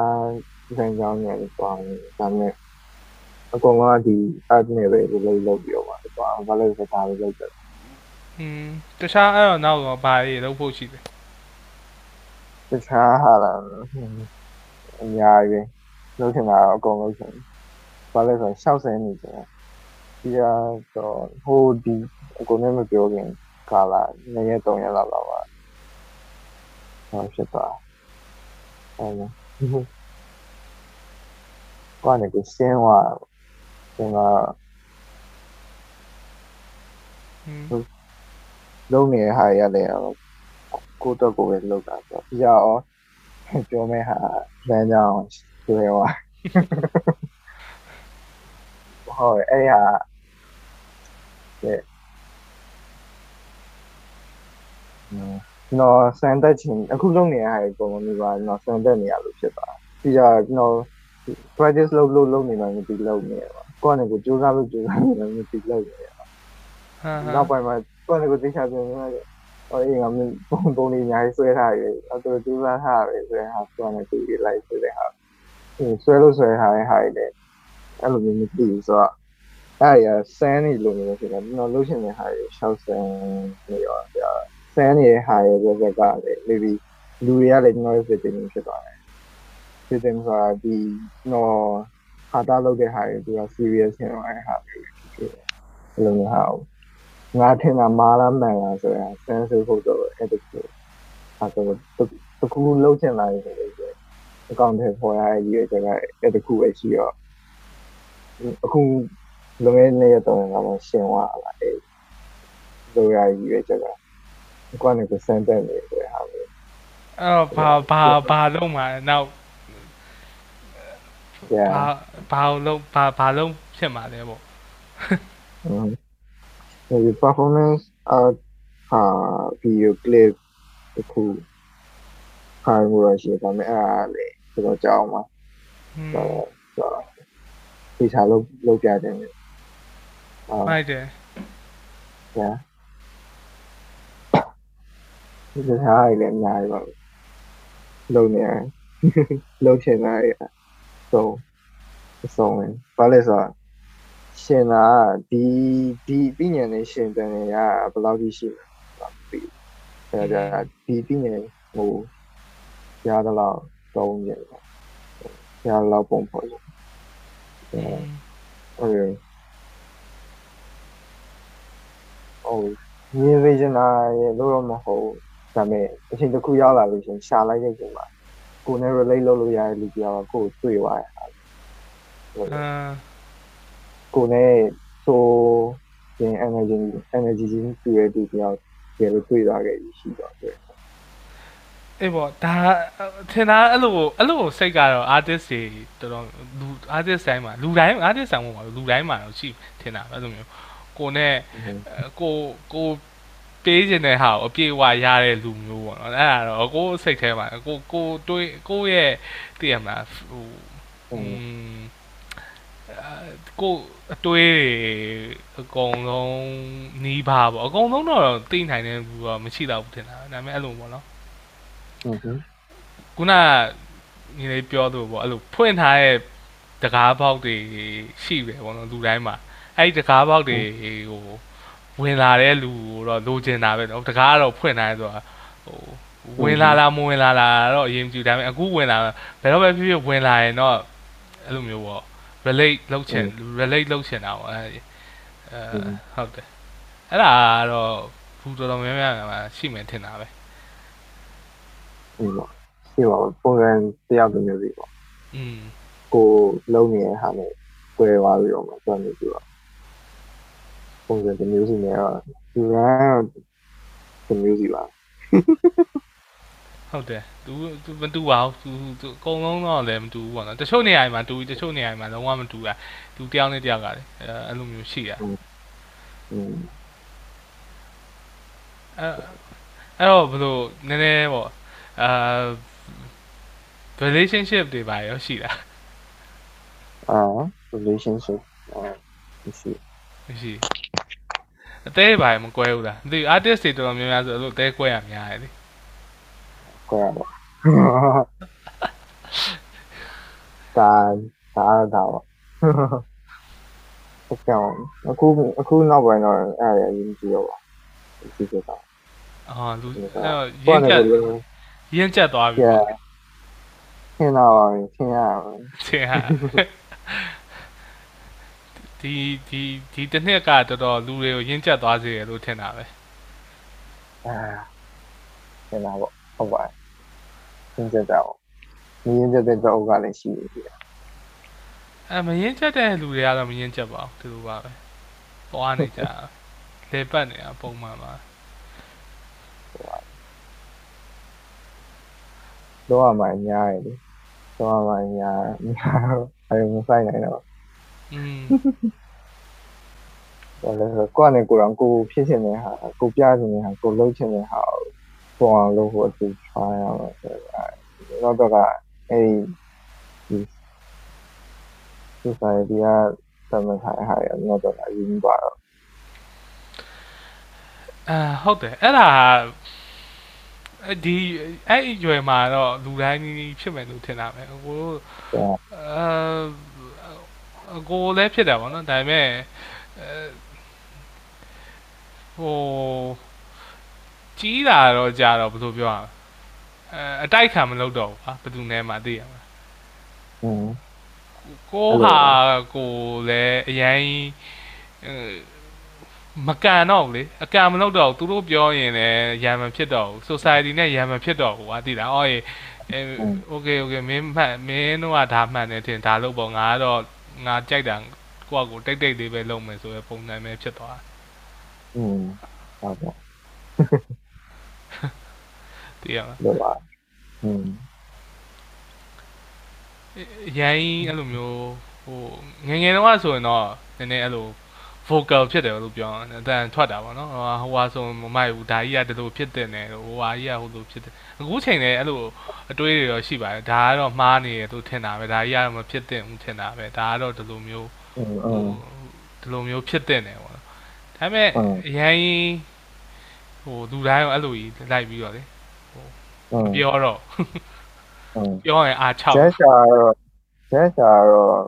ဇန်ကြောင်းတွေလည်းပေါင်းတယ်ဒါပေမဲ့အကောင်ကဒီ art နဲ့ပဲလုပ်လုပ်ပြီးတော့ပါတော့ဘာလို့လဲဆိုတော့ဒါပဲလုပ်တယ်อืมတခြားအဲ့တော့နောက်တော့ဘာရေးလုပ်ဖို့ရှိတယ်တခြားဟာလားအများကြီးလုပ်ချင်တာအကုန်လုပ်ချင်ဘာလဲဆိုတော့ရှောက်ဆင်းနေကြတယ်ဒီကတော့ဟိုဒီအကုန်နဲ့မပြောခင်ကာလာ၂ရက်၃ရက်လောက်လောက်ပါဟောဖြစ်သွား အဲ့လိုကွာနေကိုစင်းသွားစင်းသွားอืมလုံးနေတဲ့ဟာရလည်းကိုတော့ကိုပဲလောက်တာဆိုပြရောပြောမဲ့ဟာလမ်းကြောင်းကျွဲသွားဟုတ်အဲ့ဟာတဲ့နော် စံတက်ချင်းအခုလုံးနေတဲ့ဟာကိုပုံမှန်ပါနော်စံတက်နေရလို့ဖြစ်သွားပြရနော် practice လုပ်လို့လုပ်နေမှမပြီးလုပ်နေပါကိုယ့်နဲ့ကိုကြိုးစားလို့ကြိုးစားနေမှမပြီးလုပ်နေဟာနောက်ပိုင်းမှာကိုယ့်နဲ့ကိုသိချာပြန်နေတယ်ဟိုအေးငါမပုံပုံလေးအများကြီးဆွဲထားရတယ်အတူတူစားထားရတယ်ဆိုရင်ဟာကိုယ့်နဲ့ကိုပြီးလိုက်ဆိုတဲ့ဟာဆွဲလို့ဆွဲထားတဲ့ဟာတွေအဲ့လိုမျိုးမသိဘူးဆိုတော့အဲ့ရဆန်းနေလို့မျိုးဖြစ်တယ်ကျွန်တော်လှုပ်ရှင်တဲ့ဟာတွေရှောက်ဆန်းနေရော ဆန်းနေတဲ့ဟာတွေဘက်ကလည်း maybe လူတွေကလည်းကျွန်တော်ရဲ့ fitting ဖြစ်သွားတယ် fitting ဆိုတာဒီတော့ဟာတာလုပ်တဲ့ဟာတွေသူက serious ဖြစ်သွားတဲ့ဟာတွေဖြစ်တယ်အဲ့လိုမျိုးဟာငါထင်တာမာလာမှန်လားဆိုရင်ဆန်းစုဖို့တော့အဲ့ဒါကိုအဲ့တော့တခုလုံးချင်လာတယ်ဆိုတော့အကောင့်ထဲပေါ်ရတဲ့ရည်ရွယ်ချက်ကအဲ့တခုပဲရှိတော့အခုလွန်ခဲ့တဲ့ရက်တော့ငါမရှင်းသွားလာအဲ့လိုရရည်ရွယ်ချက်က ကွာနေကိုစမ်းတက်နေတယ်ဟာမျိုးအဲ့တော့ဘာဘာဘာလုံးမှာနောက် yeah ဘာဘာလုံးဘာဘာလုံးဖြစ်မှာလဲပေါ့ um the performance art ဟာ video clip တခုခိုင်းမှုရရှိတယ်ဒါပေမဲ့အဲ့ဒါလေတော်တော်ကြောက်မှာอืมဆိုတော့ဆိုတော့ဒီချာလုံးလုံးပြတယ်အာမိုက်တယ်ညာဒီ စကားလေးလည်းအများကြီးပါပဲလုံနေရတယ်လုံချင်တာရဆုံးဆုံးဝင်ဘာလဲဆိုတော့ရှင်တာဒီဒီပြညံနေရှင်တန်နေရဘယ်လောက်ကြီးရှိလဲမသိဘူးအဲဒါဒီပြညံဟိုရတော့တော့နေတယ်ရတော့ပုံပေါ်တယ်အဲဟုတ်ဟိုမြင်စေချင်တာရဲ့လို့တော့မဟုတ် ဒါပေမဲ့အချိန်တစ်ခုရောက်လာလို့ရှရင်ရှာလိုက်တဲ့အချိန်မှာကိုယ်နဲ့ relate လုပ်လို့ရတဲ့လူပြောင်းကိုယ်ကိုတွေ့သွားရတာအမ်ကိုယ်နဲ့ဆိုရင် energy energy ကြီးတွေ့ရတဲ့လူပြောင်းကျေလို့တွေ့သွားခဲ့ရှိတော့တယ်အေးပေါ့ဒါထင်တာအဲ့လိုအဲ့လိုစိတ်ကတော့ artist တွေတော်တော်လူ artist တိုင်းမှာလူတိုင်း artist ဆိုင်မှာမဟုတ်ဘူးလူတိုင်းမှာတော့ရှိထင်တာပဲအဲ့လိုမျိုးကိုနဲ့အဲကိုကို ပေးခြင်းတဲ့ဟာကိုအပြည့်အဝရတဲ့လူမျိုးပေါ့နော်အဲ့ဒါတော့ကိုယ်စိတ်ထဲမှာကိုကိုတွေးကိုရဲ့တည်ရမလားဟိုอืมအဲကိုအတွေးတွေအကုန်လုံးနီးပါပေါ့အကုန်လုံးတော့သိနိုင်တဲ့ဘူးတော့မရှိတော့ဘူးထင်တာဒါပေမဲ့အဲ့လိုပေါ့နော်ဟုတ်ကဲ့ခုနညီလေးပြောသူပေါ့အဲ့လိုဖွင့်ထားတဲ့တကားပေါက်တွေရှိတယ်ပေါ့နော်လူတိုင်းမှာအဲ့ဒီတကားပေါက်တွေဟို ဝင်လာတဲ့လူတော့လိုချင်တာပဲနော်တကားကတော့ဖွင့်ထားတယ်ဆိုတာဟိုဝင်လာလားမဝင်လာလားတော့အရင်ကြည့်ဒါပေမဲ့အခုဝင်လာဘယ်တော့ပဲဖြစ်ဖြစ်ဝင်လာရင်တော့အဲ့လိုမျိုးပေါ့ relate လုပ်ချင် relate လုပ်ချင်တာပေါ့အဲ့ဒီအဲဟုတ်တယ်အဲ့ဒါကတော့ဘူးတော်တော်များများမှာရှိမယ်ထင်တာပဲ ဒီပေါ့ဒီပေါ့ပုံစံတယောက်တစ်မျိုးစီပေါ့ อืม ကိုလုံးနေတဲ့ဟာနဲ့꿰သွားပြီးတော့မှတွန်းနေပြီးတော့ ပုံစံတစ်မျိုးစီနဲ့တော့ဒီကတစ်မျိုးစီပါဟုတ်တယ်သူသူမတူပါဘူးသူသူအကုန်လုံးတော့လည်းမတူဘူးပေါ့နော်တချို့နေရာတွေမှာတူပြီးတချို့နေရာတွေမှာလုံးဝမတူတာသူတယောက်နဲ့တယောက်ကလည်းအဲအဲ့လိုမျိုးရှိတာอืมအဲအဲ့တော့ဘယ်လိုနည်းနည်းပေါ့အာ relationship တွေပါရောရှိတာအာ relationship အာရှိ မရှိအသေးပါမကွဲဘူးလားမသိဘူး artist တွေတော်တော်များများဆိုအဲ့လိုအသေးကွဲရများတယ်လေကွာတော့ဒါဒါတော့ဟုတ်ကဲ့အခုအခုနောက်ပိုင်းတော့အဲ့ဒါရင်းကြည့်တော့ပါကြည့်ကြတော့အော်လူဒီအဲ့ကတော့ရဘာင်းလဲချက်လို့ရင်းချက်သွားပြီ yeah ပေါ့ခင်းတော့ပါခင်းရပါထင်ဟာ ဒီဒီဒီတစ်နှစ်ကတော်တော်လူတွေကိုရင်းချက်သွားစေရလို့ထင်တာပဲအာခင်းတော့ဟုတ်ပါခင်းကြတော့မြင်းကြတဲ့တော့ကလည်းရှိနေပြီအဲမရင်းချက်တဲ့လူတွေကတော့မရင်းချက်ပါဘူးဒီလိုပါပဲသွားနေကြလေပတ်နေတာပုံမှန်ပါတော့မှညားရတယ်တော့မှညားညားအဲ့မဆိုင်နိုင်တော့ อืมဘာလဲဆိုကိုယ့်နဲ့ကိုယ်တော်ကိုဖြစ်ချင်တဲ့ဟာကိုပြချင်တဲ့ဟာကိုလုပ်ချင်တဲ့ဟာကိုပုံအောင်လုပ်ဖို့အတူ try ရအောင်ဆိုတော့တော့ကအဲ့ဒီ society ကသမထိုင်ဟာရတော့တော့အရင်ပါတော့အာဟုတ်တယ်အဲ့ဒါအဲ့ဒီအဲ့ဒီရွယ်မှာတော့လူတိုင်းဖြစ်မယ်လို့ထင်တာပဲကိုတို့ အာကိုလည်းဖြစ်တယ်ဗောနော်ဒါပေမဲ့အဲဟိုကြီးလာတော့ကြာတော့ဘယ်လိုပြောရမလဲအဲအတိုက်ခံမလုပ်တော့ဘူးကွာဘယ်သူနဲ့မှသိရမှာอืมကိုဟာကိုလည်းအရင်မကန်တော့ဘူးလေအကန်မလုပ်တော့သူတို့ပြောရင်လည်းရံမဖြစ်တော့ဘူး society နဲ့ရံမဖြစ်တော့ဘူးကွာသိလားအော်ရေအဲ okay okay မင်းမှတ်မင်းတို့ကဒါမှန်တယ်ထင်ဒါလို့ပေါ့ငါကတော့ ငါကြိုက်တာကိုကကိုတိတ်တိတ်လေးပဲလုပ်မယ်ဆိုရယ်ပုံစံပဲဖြစ်သွား อืมဟုတ်ပါ တည်ရမှာ တော့ပါอืม ရိုင်းအဲ့လိုမျိုးဟိုငယ်ငယ်တော့ဆိုရင်တော့နည်းနည်းအဲ့လို vocal ဖြစ်တယ်လို့ပြောတာအတန်ထွက်တာပေါ့နော်ဟိုဟာဆိုမမိုက်ဘူးဒါကြီးကဒီလိုဖြစ်တဲ့နယ်ဟိုဟာကြီးကဟိုလိုဖြစ်တဲ့အခုချိန်လည်းအဲ့လိုအတွေးတွေတော့ရှိပါတယ်ဒါကတော့မှားနေတယ်သူထင်တာပဲဒါကြီးကတော့မဖြစ်တဲ့ဘူးထင်တာပဲဒါကတော့ဒီလိုမျိုးဒီလိုမျိုးဖြစ်တဲ့နယ်ပေါ့နော်ဒါပေမဲ့အရင်ဟိုလူတိုင်းကအဲ့လိုကြီးလိုက်ပြီးတော့လေဟိုပြောတော့ပြောရင်အားချောက်ဂျက်ရှာတော့ဂျက်ရှာတော့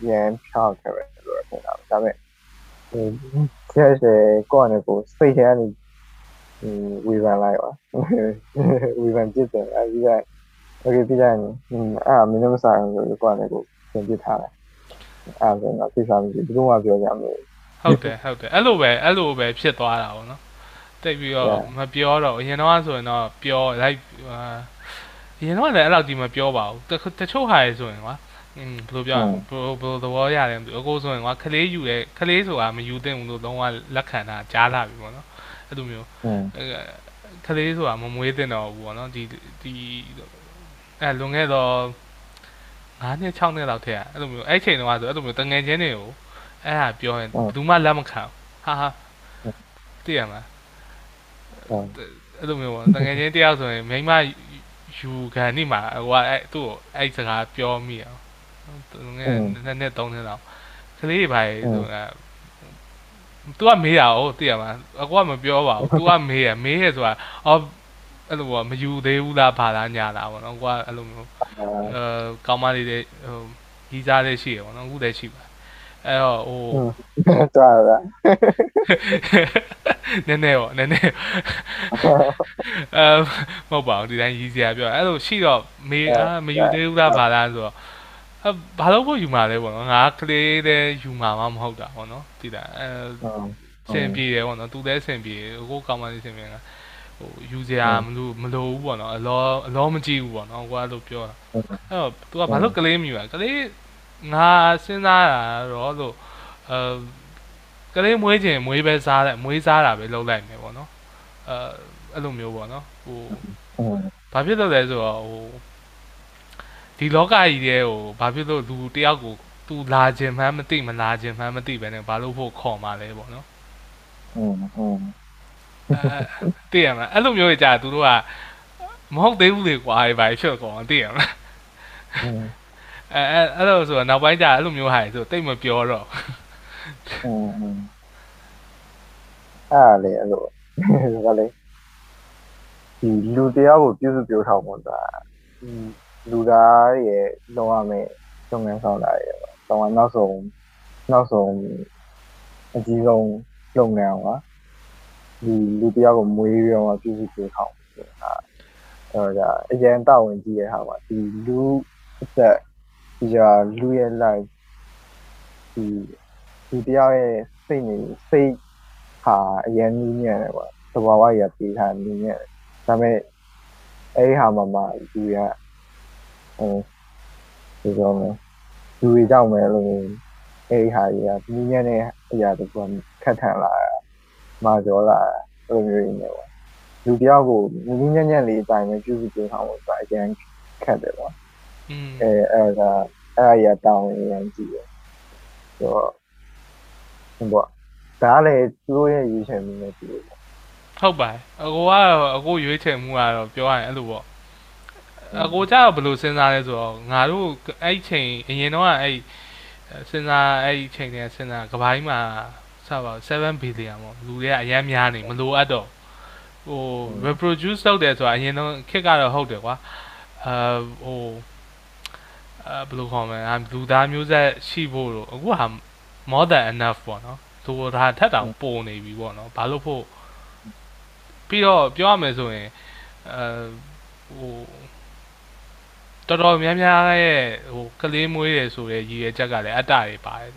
ပြန်ဖြောက်ခဲ့ပဲလို့ထင်တာဒါပေမဲ့ ဟိုကျဲကျဲကိုယ့်အနေကိုစိတ်ထဲကနေဝေဖန်လိုက်ပါဝေဖန်ပြစ်တယ်အဲဒီက okay ပြလိုက်ရင်အာမင်းတို့မစားဘူးဆိုကိုယ့်အနေကိုပြင်ပြထားတယ်အဲဒါကသိစားမှုဘယ်တော့မှပြောကြမလို့ဟုတ်တယ်ဟုတ်တယ်အဲ့လိုပဲအဲ့လိုပဲဖြစ်သွားတာပေါ့နော်တိတ်ပြီးတော့မပြောတော့အရင်တော့ဆိုရင်တော့ပြောလိုက်အရင်တော့လည်းအဲ့လောက်ကြီးမပြောပါဘူးတချို့ဟာရယ်ဆိုရင်ကွာ อืมဘယ်လိုပြောဘယ်ဘယ်သဘောရတယ်အကိုဆိုရင်ကွာခလေးယူတယ်ခလေးဆိုတာမယူသင့်ဘူးလို့လုံးဝလက်ခံတာကြားလာပြီပေါ့နော်အဲ့လိုမျိုးခလေးဆိုတာမမွေးသင့်တော့ဘူးပေါ့နော်ဒီဒီအဲလွန်ခဲ့တော့9နှစ်6နှစ်လောက်ထဲကအဲ့လိုမျိုးအဲ့ချိန်တုန်းကဆိုအဲ့လိုမျိုးတငယ်ချင်းတွေကိုအဲ့ဟာပြောရင်ဘယ်သူမှလက်မခံဟာဟာသိရမလားအဲ့လိုမျိုးပေါ့တငယ်ချင်းတယောက်ဆိုရင်မိမယူခံနေမှာဟိုကအဲ့သူ့ကိုအဲ့စကားပြောမိအောင် လွန်ခဲ့တဲ့နှစ်3နှစ်လောက်ကလေးတွေပါလေဆိုတော့ तू ကမေးတာဟုတ်သိရမလားအကွာမပြောပါဘူး तू ကမေးရမေးရဆိုတာအော်အဲ့လိုပေါ့မယူသေးဘူးလားဘာလားညာလားပေါ့နော်ကွာအဲ့လိုမျိုးအဲကောင်းမလေးတွေဟိုကြီးစားလေးရှိရပေါ့နော်အခုလည်းရှိပါအဲ့တော့ဟိုသွားတာနည်းနည်းပေါ့နည်းနည်းအဲမဟုတ်ပါဘူးဒီတိုင်းရည်စရာပြောအဲ့လိုရှိတော့မေးအာမယူသေးဘူးလားဘာလားဆိုတော့ အဲဘာလို့ဖို့ယူမှာလဲပေါ့နော်ငါကလေးတဲ့ယူမှာမမဟုတ်တာပေါ့နော်သိလားအဲ စင်ပြေတယ်ပေါ့နော်သူလည်းစင်ပြေကိုကောင်းမှလေးစင်ပြေကဟိုယူစရာမလို့မလို့ဘူးပေါ့နော်အလောအလောမကြည့်ဘူးပေါ့နော်ကိုကလို့ပြောတာအဲ့တော့ तू ကဘာလို့ကလေးမြူอ่ะကလေးငါစဉ်းစားတာတော့လို့အဲကလေးမွေးခြင်းမွေးပဲစားတယ်မွေးစားတာပဲလုပ်လိုက်မယ်ပေါ့နော်အဲအဲ့လိုမျိုးပေါ့နော်ဟို อืม ဘာဖြစ်လို့လဲဆိုတော့ဟို ဒီလောကကြီးတဲ့ဟိုဘာဖြစ်လို့လူတယောက်ကိုသူလာခြင်းမှန်းမသိမလာခြင်းမှန်းမသိပဲနဲ့ဘာလို့ဖို့ခေါ်มาလဲပေါ့နော်ဟုတ်ဟုတ်တည်ရမလားအဲ့လိုမျိုးကြာသူတို့ကမဟုတ်သေးဘူးလေကွာဘာဖြစ်ကောတည်ရမလားအဲအဲ့လိုဆိုတော့နောက်ပိုင်းကြာအဲ့လိုမျိုးဟာဆိုတိတ်မပြောတော့အဲ့လေအဲ့လိုဒါကလေဒီလူတရားကိုပြုစုပြောထောင်ဖို့ဆိုတာ လူသားရဲ့လုံးဝမဲ့လုပ်ငန်းဆောင်တာရဲ့ပေါ့တော့နောက်ဆုံးနောက်ဆုံးအကြီးဆုံးလုပ်ငန်းပါဒီလူတရားကိုမွေးပြီးတော့မှပြုစုပြောထောင်ဆိုတာအဲ့ဒါအရင်တာဝန်ကြီးရဲ့ဟာပါဒီလူအသက်ဒီကလူရဲ့ life ဒီဒီတရားရဲ့စိတ်နေစိတ်ဟာအရင်နည်းညံ့တယ်ပေါ့သဘာဝကြီးပေးထားနည်းညံ့တယ်ဒါပေမဲ့အဲ့ဒီဟာမှာမှလူရ ဟိုဒီလိုမျိုးလူတွေကြောင့်ပဲလို့အဲ့ဒီဟာကြီးကနည်းညံ့တဲ့အရာတခုခက်ထန်လာတာမာကျော်လာတာအဲ့လိုမျိုးနေတယ်ပေါ့လူတယောက်ကိုနည်းညံ့ညံ့လေးအတိုင်းပဲပြုစုပြောထားဖို့ဆိုတာအရင်ခက်တယ်ပေါ့อืมအဲအဲ့ဒါအဲ့အရာတောင်းရရင်ကြည့်ရဆိုတော့ဟိုပေါ့ဒါလည်းသူတို့ရဲ့ရွေးချယ်မှုနဲ့တူတယ်ပေါ့ဟုတ်ပါအကိုကတော့အကိုရွေးချယ်မှုကတော့ပြောရရင်အဲ့လိုပေါ့ အကိုကျတော့ဘယ်လိုစဉ်းစားလဲဆိုတော့ငါတို့အဲ့ချိန်အရင်တော့အဲ့စဉ်းစားအဲ့ချိန်တည်းစဉ်းစားကပိုင်းမှာစပါ7 billion ပေါ့လူတွေကအများများနေမလိုအပ်တော့ဟို reproduce လုပ်တယ်ဆိုတာအရင်တော့ခက်ကတော့ဟုတ်တယ်ကွာအာဟိုအာဘယ်လိုခေါ်မလဲလူသားမျိုးဆက်ရှိဖို့တော့အခုဟာ more than enough ပေါ့နော်သူဒါထက်တောင်ပိုနေပြီပေါ့နော်ဘာလို့ဖို့ပြီးတော့ပြောရမယ်ဆိုရင်အဲဟို တော်တော်များများရဲ့ဟိုကလေးမွေးတယ်ဆိုတဲ့ရည်ရွယ်ချက်ကလည်းအတ္တတွေပါတယ်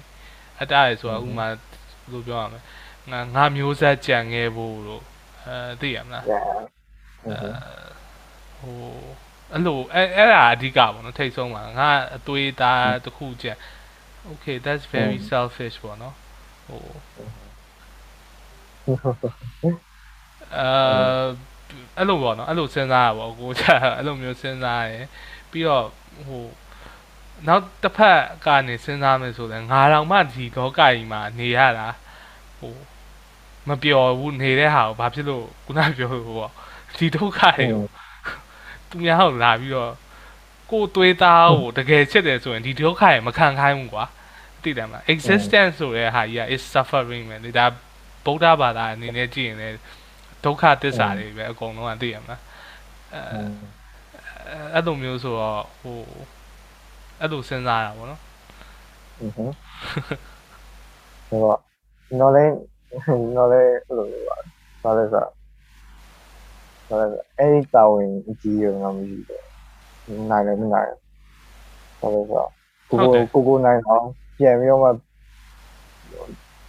အတ္တတွေဆိုတာဥပမာဘယ်လိုပြောရမလဲငါငါမျိုးဆက်ကြံခဲ့ဖို့လို့အဲသိရမလားဒါဟိုအဲ့လိုအဲ့အဲ့ဒါအဓိကပေါ့နော်ထိတ်ဆုံးပါငါအသွေးသားတစ်ခုကြံ okay that's very selfish ပေါ့နော်ဟိုအဲအဲ့လိုပေါ့နော်အဲ့လိုစဉ်းစားရပါကိုကြာအဲ့လိုမျိုးစဉ်းစားရယ် ပြီးတော့ဟိုနောက်တစ်ဖက်ကနေစဉ်းစားမယ်ဆိုရင်ငါတောင်မှဒီလောကကြီးမှာနေရတာဟိုမပျော်ဘူးနေတဲ့ဟာကိုဘာဖြစ်လို့ခုနပြောလို့ပေါ့ဒီဒုက္ခတွေကိုသူများကိုလာပြီးတော့ကိုယ်သွေးသားကိုတကယ်ချစ်တယ်ဆိုရင်ဒီဒုက္ခရမခံခိုင်းဘူးကွာသိတယ်မလား existence ဆိုတဲ့ဟာကြီးက is suffering ပဲလေဒါဗုဒ္ဓဘာသာအနေနဲ့ကြည့်ရင်လည်းဒုက္ခသစ္စာတွေပဲအကုန်လုံးကသိရမလားအဲ အဲ့လိုမျိုးဆိုတော့ဟိုအဲ့လိုစဉ်းစားတာပေါ့နော်ဟုတ်ဟုတ်ဟိုတော့နော်လဲနော်လဲအဲ့လိုမျိုးပါဘာလဲဆိုတော့ဘာလဲအဲ့ဒီတာဝန်အကြီးရောငါမရှိဘူးနိုင်လည်းမနိုင်ဘာလဲဆိုတော့ကိုကိုကိုနိုင်အောင်ပြန်ပြီးတော့မှ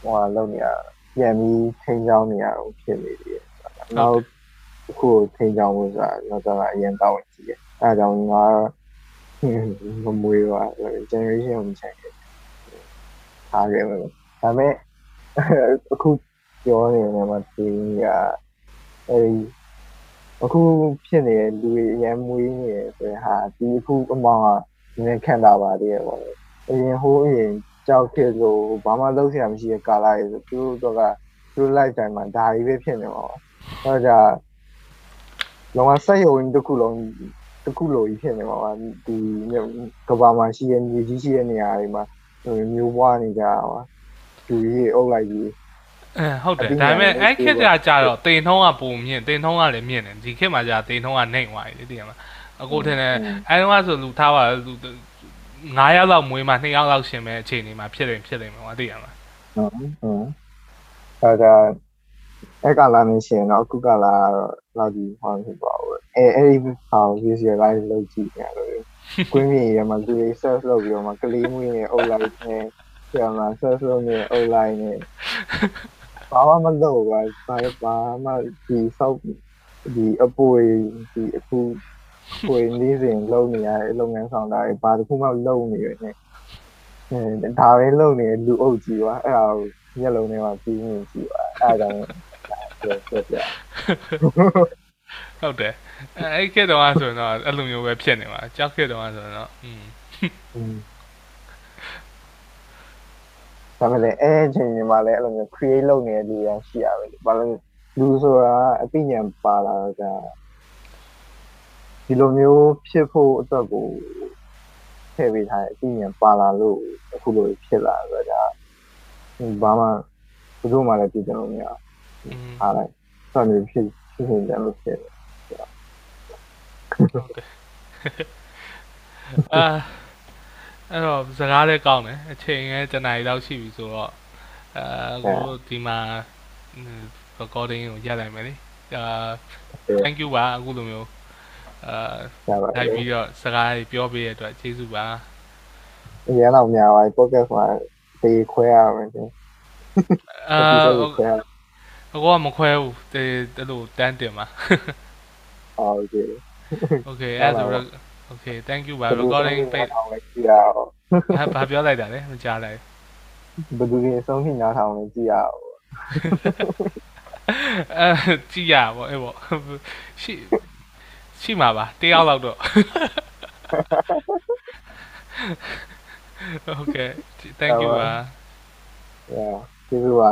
ဟိုဟာလုပ်နေရပြန်ပြီးထိန်းချောင်းနေရအောင်ဖြစ်နေတယ်နောက်အခုထိန်းချောင်းဖို့ဆိုတာတော့အရင်တာဝန်ကြီးတယ် အဲဒါကြောင့်ငါမမွေးပါ generation ကိုမချိန်ဘူးထားခဲ့မယ်ဒါပေမဲ့အခုပြောနေတယ်မှာဒီကအဲဒီအခုဖြစ်နေတဲ့လူတွေအရင်မွေးနေတယ်ဆိုရင်ဟာဒီအခုအမောင်ကနည်းခံတာပါတည်းပေါ့လေအရင်ဟိုးအရင်ကြောက်ခဲ့လို့ဘာမှလုပ်စရာမရှိတဲ့ကာလတွေဆိုသူတို့တော့ကသူတို့ life time မှာဒါကြီးပဲဖြစ်နေမှာပါအဲဒါလောကဆက်ရုံတစ်ခုလုံး တစ်ခုလိုကြီးဖြစ်နေမှာပါဒီကဘာမှာရှိတဲ့မြေကြီးရှိတဲ့နေရာတွေမှာမျိုးပွားနေကြတာပါသူကြီးအုပ်လိုက်ပြီးအဲဟုတ်တယ်ဒါပေမဲ့အဲ့ခေတ်ကကြာတော့တင်ထုံးကပုံမြင့်တင်ထုံးကလည်းမြင့်တယ်ဒီခေတ်မှာကြာတင်ထုံးကနှိမ့်သွားပြီလေသိရမလားအခုထင်တယ်အဲ့တော့ဆိုလူထားပါလူ9ယောက်လောက်မွေးမှ2ယောက်လောက်ရှင်မဲ့အခြေအနေမှာဖြစ်တယ်ဖြစ်တယ်မှာသိရမလားဟုတ်ဟုတ်အဲဒါ အဲ့ကလာနေရှင်တော့အခုကလာတော့လောက်ကြီးဟောဖြစ်သွားဘူးအဲအဲ့ဒီဟော visualize လုပ်ကြည့်နေတယ်ကွင်းမြေရမှာလူတွေ search လုပ်ပြီးတော့မှကလေးမွေးနေအုပ်လိုက်နေပြန်လာ search လုပ်နေအုပ်လိုက်နေဘာမှမလုပ်ပါဘာဘာမှဒီဆောက်ဒီအပွေဒီအခုပွေနေစဉ်လုပ်နေရတဲ့လုပ်ငန်းဆောင်တာတွေဘာတစ်ခုမှလုပ်နေရနေအဲဒါပဲလုပ်နေလူအုပ်ကြီးပါအဲ့ဒါကိုမျက်လုံးထဲမှာပြီးနေကြည့်ပါအဲ့ဒါကြောင့် ပြောပြဟုတ်တယ်အဲ့ခေတ်တော့ဆိုရင်တော့အဲ့လိုမျိုးပဲဖြစ်နေမှာကြောက်ခေတ်တော့ဆိုရင်တော့อืมဒါပေမဲ့အဲ့အချိန်တွေမှာလည်းအဲ့လိုမျိုး create လုပ်နေတဲ့လူတွေရှိရပဲဘာလို့လူဆိုတာအသိဉာဏ်ပါလာတာဒီလိုမျိုးဖြစ်ဖို့အတွက်ကိုထည့်ပေးထားတဲ့အသိဉာဏ်ပါလာလို့အခုလိုဖြစ်လာဆိုတော့ဒါဘာမှဘယ်သူမှလည်းပြည့်စုံလို့မရဘူး มအားလိုက်ဆက်နေဖြစ်ဖြစ်နေတယ်လို့ဖြစ်တယ်အာအဲ့တော့စကားလည်းကောင်းတယ်အချိန်လည်းတနားရီလောက်ရှိပြီဆိုတော့အဲကိုဒီမှာ recording ကိုရပ်လိုက်မယ်လေအာ thank you ပါအခုလိုမျိုးအာရပါတလိုက်ယ်ပြီးတော့စကားတွေပြောပေးရတဲ့အတွက်ကျေးဇူးပါအရင်တော့များပါ podcast မှာတေးခွဲရမယ်တင်အာခွဲရ အကောကမခွဲဘူးတေအဲ့လိုတန်းတင်ပါ အော်โอเค okay အဲ့ဒါဆိုတော့ okay thank you ပါ recording ပိတ် အောင်လည်းကြည့်ရအောင် ဟာဘာပြောလိုက်တာလဲမကြားလိုက် ဘယ်သူတွေအဆုံးထိနားထောင်လဲကြည့်ရအောင် အဲကြည့်ရပါအဲ့ပေါ့ရှိရှိမှာပါတယောက်လောက်တော့ okay thank you ပါ Yeah, ကျေးဇူးပါ